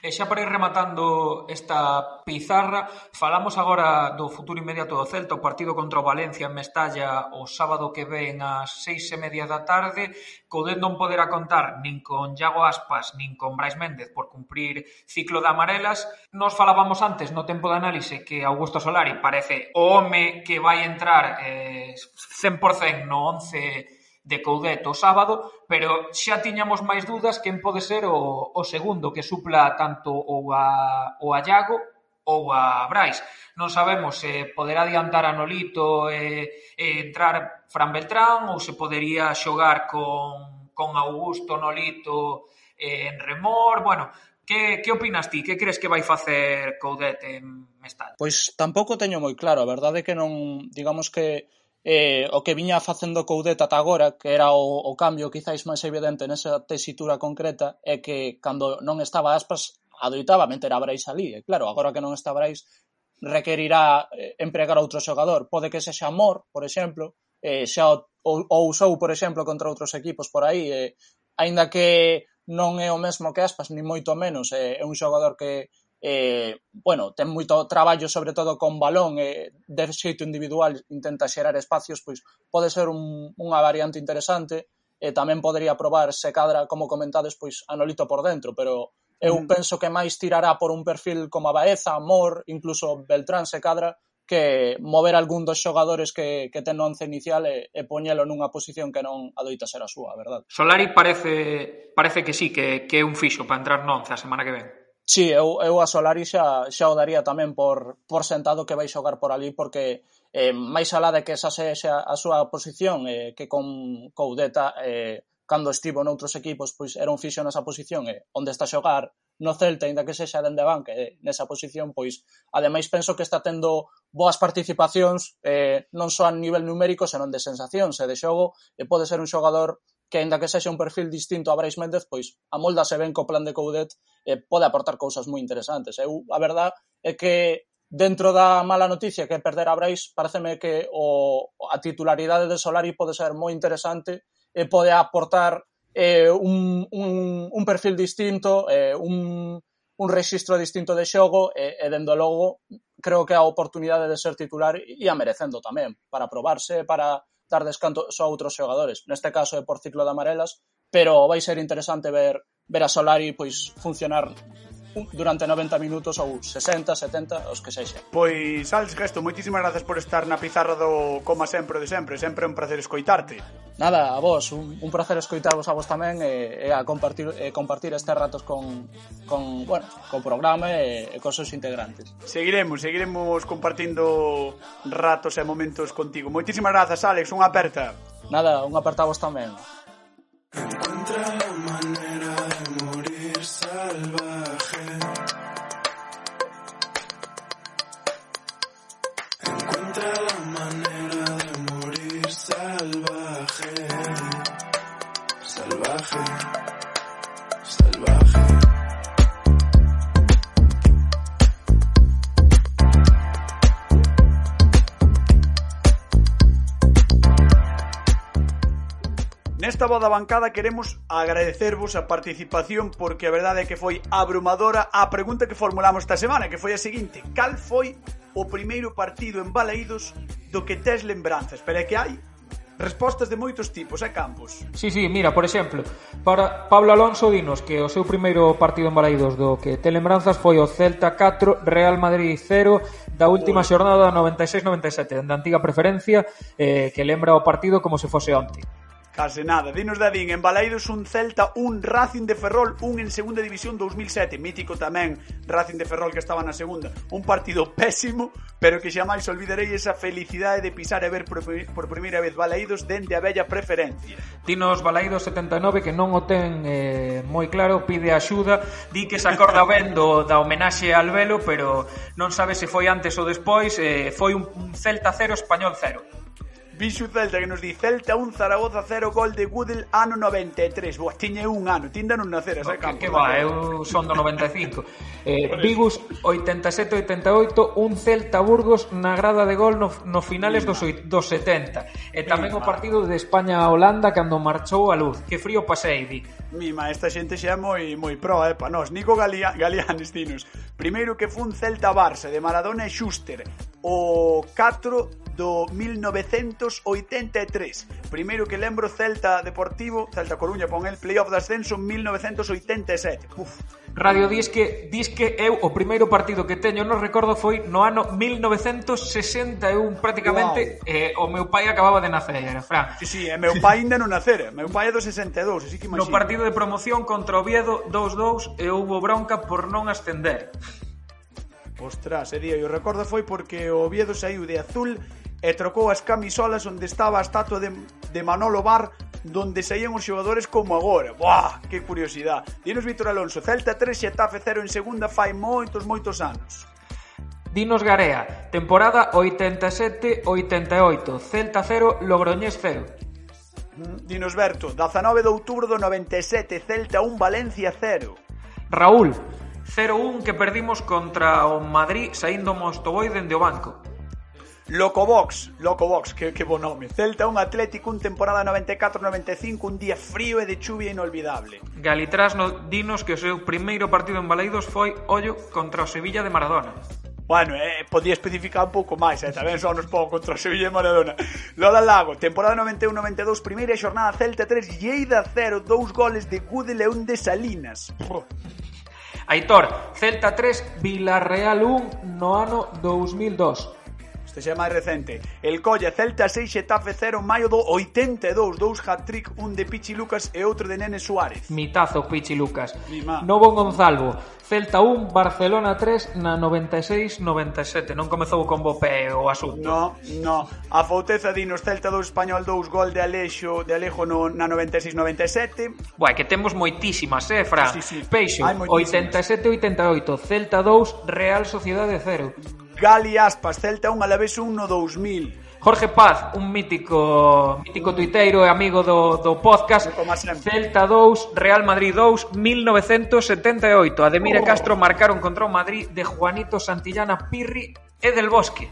E xa para ir rematando esta pizarra, falamos agora do futuro inmediato do Celta, o partido contra o Valencia en Mestalla o sábado que ven ás seis e media da tarde. Coudet non poderá contar nin con Iago Aspas nin con Brais Méndez por cumprir ciclo de amarelas. Nos falábamos antes no tempo de análise que Augusto Solari parece o home que vai entrar eh, 100% no 11 de Coudet o sábado, pero xa tiñamos máis dúdas quen pode ser o, o segundo que supla tanto ou a, o a Iago ou a Brais. Non sabemos se poderá adiantar a Nolito e, e entrar Fran Beltrán ou se podería xogar con, con Augusto Nolito e, en remor. Bueno, Que, que opinas ti? Que crees que vai facer Coudet en Mestal? Pois tampouco teño moi claro. A verdade é que non, digamos que eh, o que viña facendo Coudet ata agora, que era o, o cambio quizáis máis evidente nesa tesitura concreta, é que cando non estaba aspas, adoitaba meter a Brais ali. E claro, agora que non está Brais, requerirá eh, empregar outro xogador. Pode que sexa Mor, por exemplo, eh, xa o, o usou, por exemplo, contra outros equipos por aí, eh, aínda que non é o mesmo que Aspas, ni moito menos, eh, é un xogador que eh, bueno, ten moito traballo sobre todo con balón e eh, de xeito individual intenta xerar espacios, pois pode ser un, unha variante interesante e eh, tamén podería probar se cadra, como comentades, pois Anolito por dentro, pero eu mm. penso que máis tirará por un perfil como a Baeza, Mor, incluso Beltrán se cadra, que mover algún dos xogadores que, que ten no once inicial e, e poñelo nunha posición que non adoita ser a súa, verdad? Solari parece parece que sí, que, que é un fixo para entrar no once a semana que ven. Sí, eu, eu a Solari xa, xa o daría tamén por, por sentado que vai xogar por ali porque eh, máis alá de que esa sexa a súa posición eh, que con Coudeta eh, cando estivo noutros equipos pois era un fixo nesa posición e eh, onde está a xogar no Celta, aínda que sexa dende banca eh, nesa posición, pois ademais penso que está tendo boas participacións eh, non só a nivel numérico, senón de sensacións e de xogo e pode ser un xogador que aínda que sexa un perfil distinto a Brais Méndez, pois amoldase ben co plan de Coudet e pode aportar cousas moi interesantes. Eu, a verdad é que dentro da mala noticia que perder a Brais, pareceme que o, a titularidade de Solari pode ser moi interesante e pode aportar eh, un, un, un perfil distinto, eh, un, un registro distinto de xogo eh, e, e dendo logo creo que a oportunidade de ser titular ia merecendo tamén para probarse, para dar descanto só a outros xogadores. Neste caso é por ciclo de amarelas, pero vai ser interesante ver ver a Solari pois funcionar durante 90 minutos ou 60, 70, os que sexa. Pois, Alex Gesto, moitísimas grazas por estar na pizarra do Coma Sempre de Sempre, sempre é un placer escoitarte. Nada, a vos, un, un placer escoitarvos a vos tamén e, e a compartir, e compartir estes ratos con, con, bueno, con programa e, e con seus integrantes. Seguiremos, seguiremos compartindo ratos e momentos contigo. Moitísimas grazas, Alex, unha aperta. Nada, unha aperta vos tamén. desta voz da bancada queremos agradecervos a participación porque a verdade é que foi abrumadora a pregunta que formulamos esta semana, que foi a seguinte: cal foi o primeiro partido en Baleidos do que tes lembranzas? Pero é que hai respostas de moitos tipos, eh, Campos? Sí, sí, mira, por exemplo, para Pablo Alonso dinos que o seu primeiro partido en Baleidos do que te lembranzas foi o Celta 4, Real Madrid 0 da última xornada 96-97, da antiga preferencia, eh, que lembra o partido como se fose onte. Case nada. Dinos Dadín, en Balaídos un Celta, un Racing de Ferrol, un en Segunda División 2007, mítico tamén Racing de Ferrol que estaba na segunda. Un partido pésimo, pero que xamais olvidarei esa felicidade de pisar e ver por, por primeira vez Balaídos dende a bella preferencia. Dinos Balaídos 79 que non o ten eh, moi claro, pide axuda, di que se acorda ben do, da homenaxe al velo, pero non sabe se foi antes ou despois, eh, foi un, un Celta 0 Español 0. Vixe Celta que nos di Celta 1, Zaragoza 0, gol de Goodell ano 93. Boa, tiñe un ano, tinda non nacer ese oh, campo. Que, va, eu son do 95. eh, Vigus 87-88, un Celta Burgos na grada de gol no, no finales dos, dos 70. E tamén Mima. o partido de España a Holanda cando marchou a luz. Que frío pasei, di. Mima, esta xente xa é moi moi pro, eh, pa nós. Nico Galia, Galianes, dinos. Primeiro que fun Celta Barça de Maradona e Schuster o 4 do 1983. Primeiro que lembro Celta Deportivo, Celta Coruña pon el playoff de ascenso 1987. Uf. Radio Disque dis que eu o primeiro partido que teño no recordo foi no ano 1961 prácticamente wow. eh, o meu pai acababa de nacer, Fran. Sí, sí, e meu pai ainda non nacera, meu pai é do 62, así que imagino. No partido de promoción contra Oviedo 2-2 e houbo bronca por non ascender. Ostras, e día, e o recordo foi porque o Oviedo saiu de azul e trocou as camisolas onde estaba a estatua de, de Manolo Bar donde saían os xogadores como agora. Buah, que curiosidade. Dinos Víctor Alonso, Celta 3, Xetafe 0 en segunda fai moitos, moitos anos. Dinos Garea, temporada 87-88, Celta 0, Logroñés 0. Mm, dinos Berto, 19 de outubro do 97, Celta 1, Valencia 0. Raúl, 0-1 que perdimos contra o Madrid saindo Mostoboy dende o banco. Locobox, Locobox, que, que bo nome. Celta un Atlético, un temporada 94-95, un día frío e de chuvia inolvidable. Galitras no, dinos que o seu primeiro partido en Baleidos foi ollo contra o Sevilla de Maradona. Bueno, eh, podía especificar un pouco máis, eh, tamén só nos pongo contra o Sevilla e Maradona. Lola Lago, temporada 91-92, primeira xornada Celta 3, Lleida 0, dous goles de Gudel e un de Salinas. Aitor, Celta 3, Villarreal 1 no ano 2002 se máis recente. El Colla Celta 6 Xetafe 0 maio do 82, dous hat-trick, un de Pichi Lucas e outro de Nene Suárez. Mitazo Pichi Lucas. Mima. Novo Gonzalvo. Celta 1, Barcelona 3 na 96-97. Non comezou con bo pé o asunto. No, no. A fouteza dinos Celta 2, Español 2, gol de Alexo, de Alejo no, na 96-97. Buah, que temos moitísimas, eh, Fran? Sí, sí. Peixo, 87-88, Celta 2, Real Sociedade 0. Gali Aspas, Celta 1, Alavés 1 no 2000. Jorge Paz, un mítico mítico tuiteiro e amigo do, do podcast. Celta 2, Real Madrid 2 1978 Ademir e oh. Castro marcaron contra o Madrid de Juanito Santillana Pirri É del Bosque.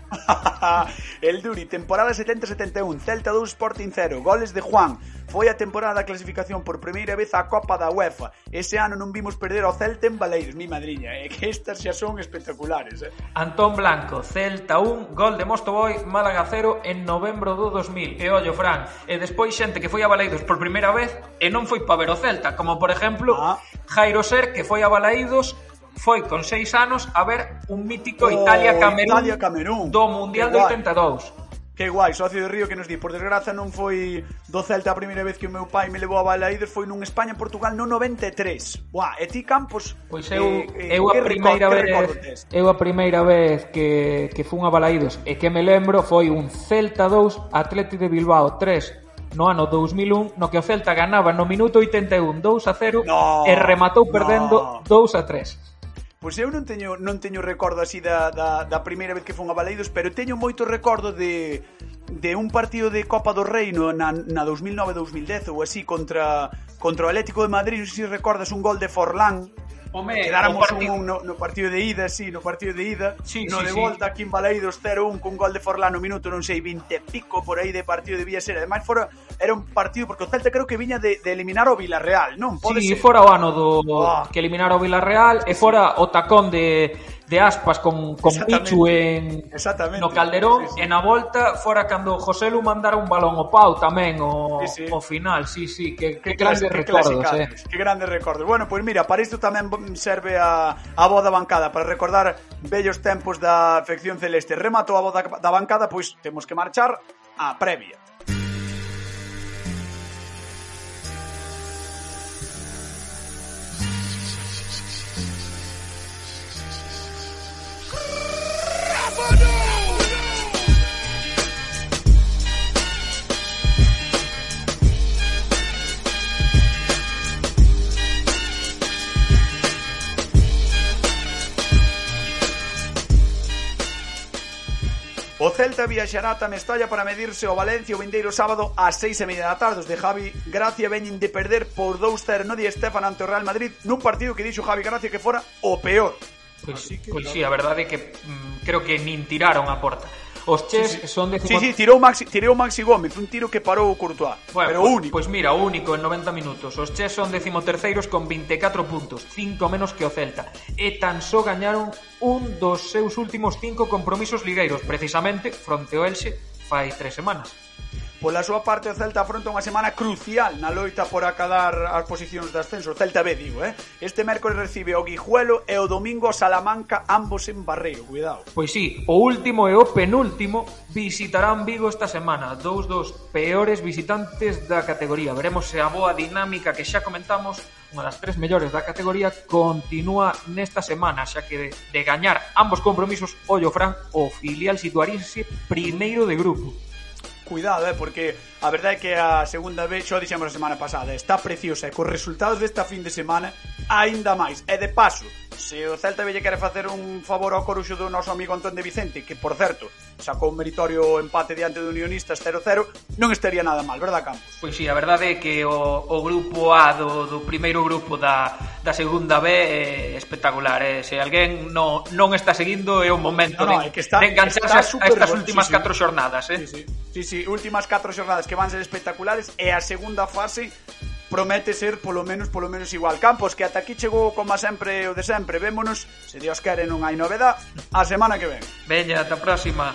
el Duri, temporada 70-71, Celta 2, Sporting 0, goles de Juan. Foi a temporada da clasificación por primeira vez á Copa da UEFA. Ese ano non vimos perder ao Celta en Baleiros, mi madriña. É eh, que estas xa son espectaculares. Eh? Antón Blanco, Celta 1, gol de Mostoboy, Málaga 0 en novembro do 2000. E ollo, Fran, e despois xente que foi a Baleiros por primeira vez e non foi para ver o Celta, como por exemplo ah. Jairo Ser, que foi a Baleiros foi con seis anos a ver un mítico oh, Italia-Camerún Italia, Camerún. do Mundial de 82. Que guai, socio de Río que nos di Por desgraza non foi do Celta a primeira vez que o meu pai me levou a Balaídos Foi nun España-Portugal no 93 Buah, e ti Campos Pois eu, eh, eh eu, a primeira record, vez, eu a primeira vez que, que fun a Balaídos E que me lembro foi un Celta 2 Atleti de Bilbao 3 no ano 2001 no que o Celta ganaba no minuto 81 2 a 0 no, e rematou perdendo no. 2 a 3 Pois eu non teño non teño recordo así da, da, da primeira vez que fun a Baleidos, pero teño moito recordo de de un partido de Copa do Reino na, na 2009-2010 ou así contra contra o Atlético de Madrid, non sei se recordas un gol de Forlán. Home, quedáramos partido... un, no, no partido de ida, sí, no partido de ida, sí, no sí, de volta sí. aquí en Baleidos 0-1 cun gol de Forlán no minuto, non sei, 20 pico por aí de partido debía ser Ademais fora era un partido, porque o Celta creo que viña de, de eliminar o Villarreal, non? Pode sí, ser. fora o ano do oh. que eliminar o Villarreal e fora o tacón de, de aspas con, con Pichu en, Exactamente. no Calderón sí, sí. e na volta fora cando José Lu mandara un balón ao pau tamén o, sí, sí. o final sí, sí, que, que, que grandes que recordos eh. que grandes recordos bueno, pois pues mira, para isto tamén serve a, a voz da bancada para recordar bellos tempos da afección celeste rematou a voz da, da bancada pois temos que marchar a previa O Celta viaxará ata Mestalla para medirse ao Valencia o vindeiro sábado ás seis e media da tarde. Os de Javi Gracia veñen de perder por 2-0 no Di Estefan ante o Real Madrid nun partido que dixo Javi Gracia que fora o peor. Pois, pues, pois pues, sí, a verdade é que mm, creo que nin tiraron a porta. Os chés sí, sí. son de 54... Sí, sí, tirou Maxi, tirou Maxi Gómez, un tiro que parou o Courtois, bueno, pero único. Pois pues mira, único en 90 minutos. Os chés son decimoterceiros con 24 puntos, 5 menos que o Celta. E tan só gañaron un dos seus últimos 5 compromisos ligueiros, precisamente fronte ao Elxe fai tres semanas. Pola súa parte, o Celta afronta unha semana crucial na loita por acadar as posicións de ascenso. O Celta B, digo, eh? Este mércores recibe o Guijuelo e o domingo Salamanca, ambos en Barreiro, cuidado. Pois sí, o último e o penúltimo visitarán Vigo esta semana, dous dos peores visitantes da categoría. Veremos se a boa dinámica que xa comentamos, unha das tres mellores da categoría, continúa nesta semana, xa que de, de gañar ambos compromisos, ollo Fran, o filial situaríase primeiro de grupo cuidado, eh, porque a verdade é que a segunda vez, xo dixemos a semana pasada, está preciosa e cos resultados desta fin de semana aínda máis. E de paso, se o Celta Belle quere facer un favor ao coruxo do noso amigo Antón de Vicente, que, por certo, sacou un meritorio empate diante do Unionistas 0-0, non estaría nada mal, verdad, Campos? Pois sí, a verdade é que o, o grupo A do, do primeiro grupo da, da segunda B é espectacular. Eh? Se alguén no, non está seguindo é o momento no, no, de, que está, de engancharse está super, a estas bueno, últimas sí, catro xornadas. Eh? Sí, sí. sí, sí, últimas catro xornadas que van ser espectaculares e a segunda fase promete ser polo menos polo menos igual. Campos, que ata aquí chegou como sempre o de sempre. Vémonos, se Dios quere non hai novedad, a semana que ven. Veña, ata a próxima.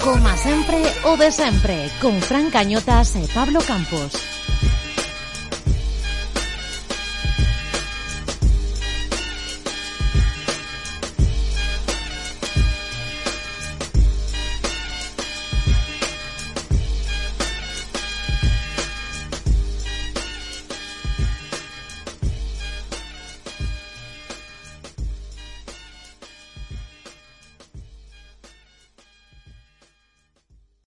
Como sempre o de sempre, con Fran Cañotas e Pablo Campos.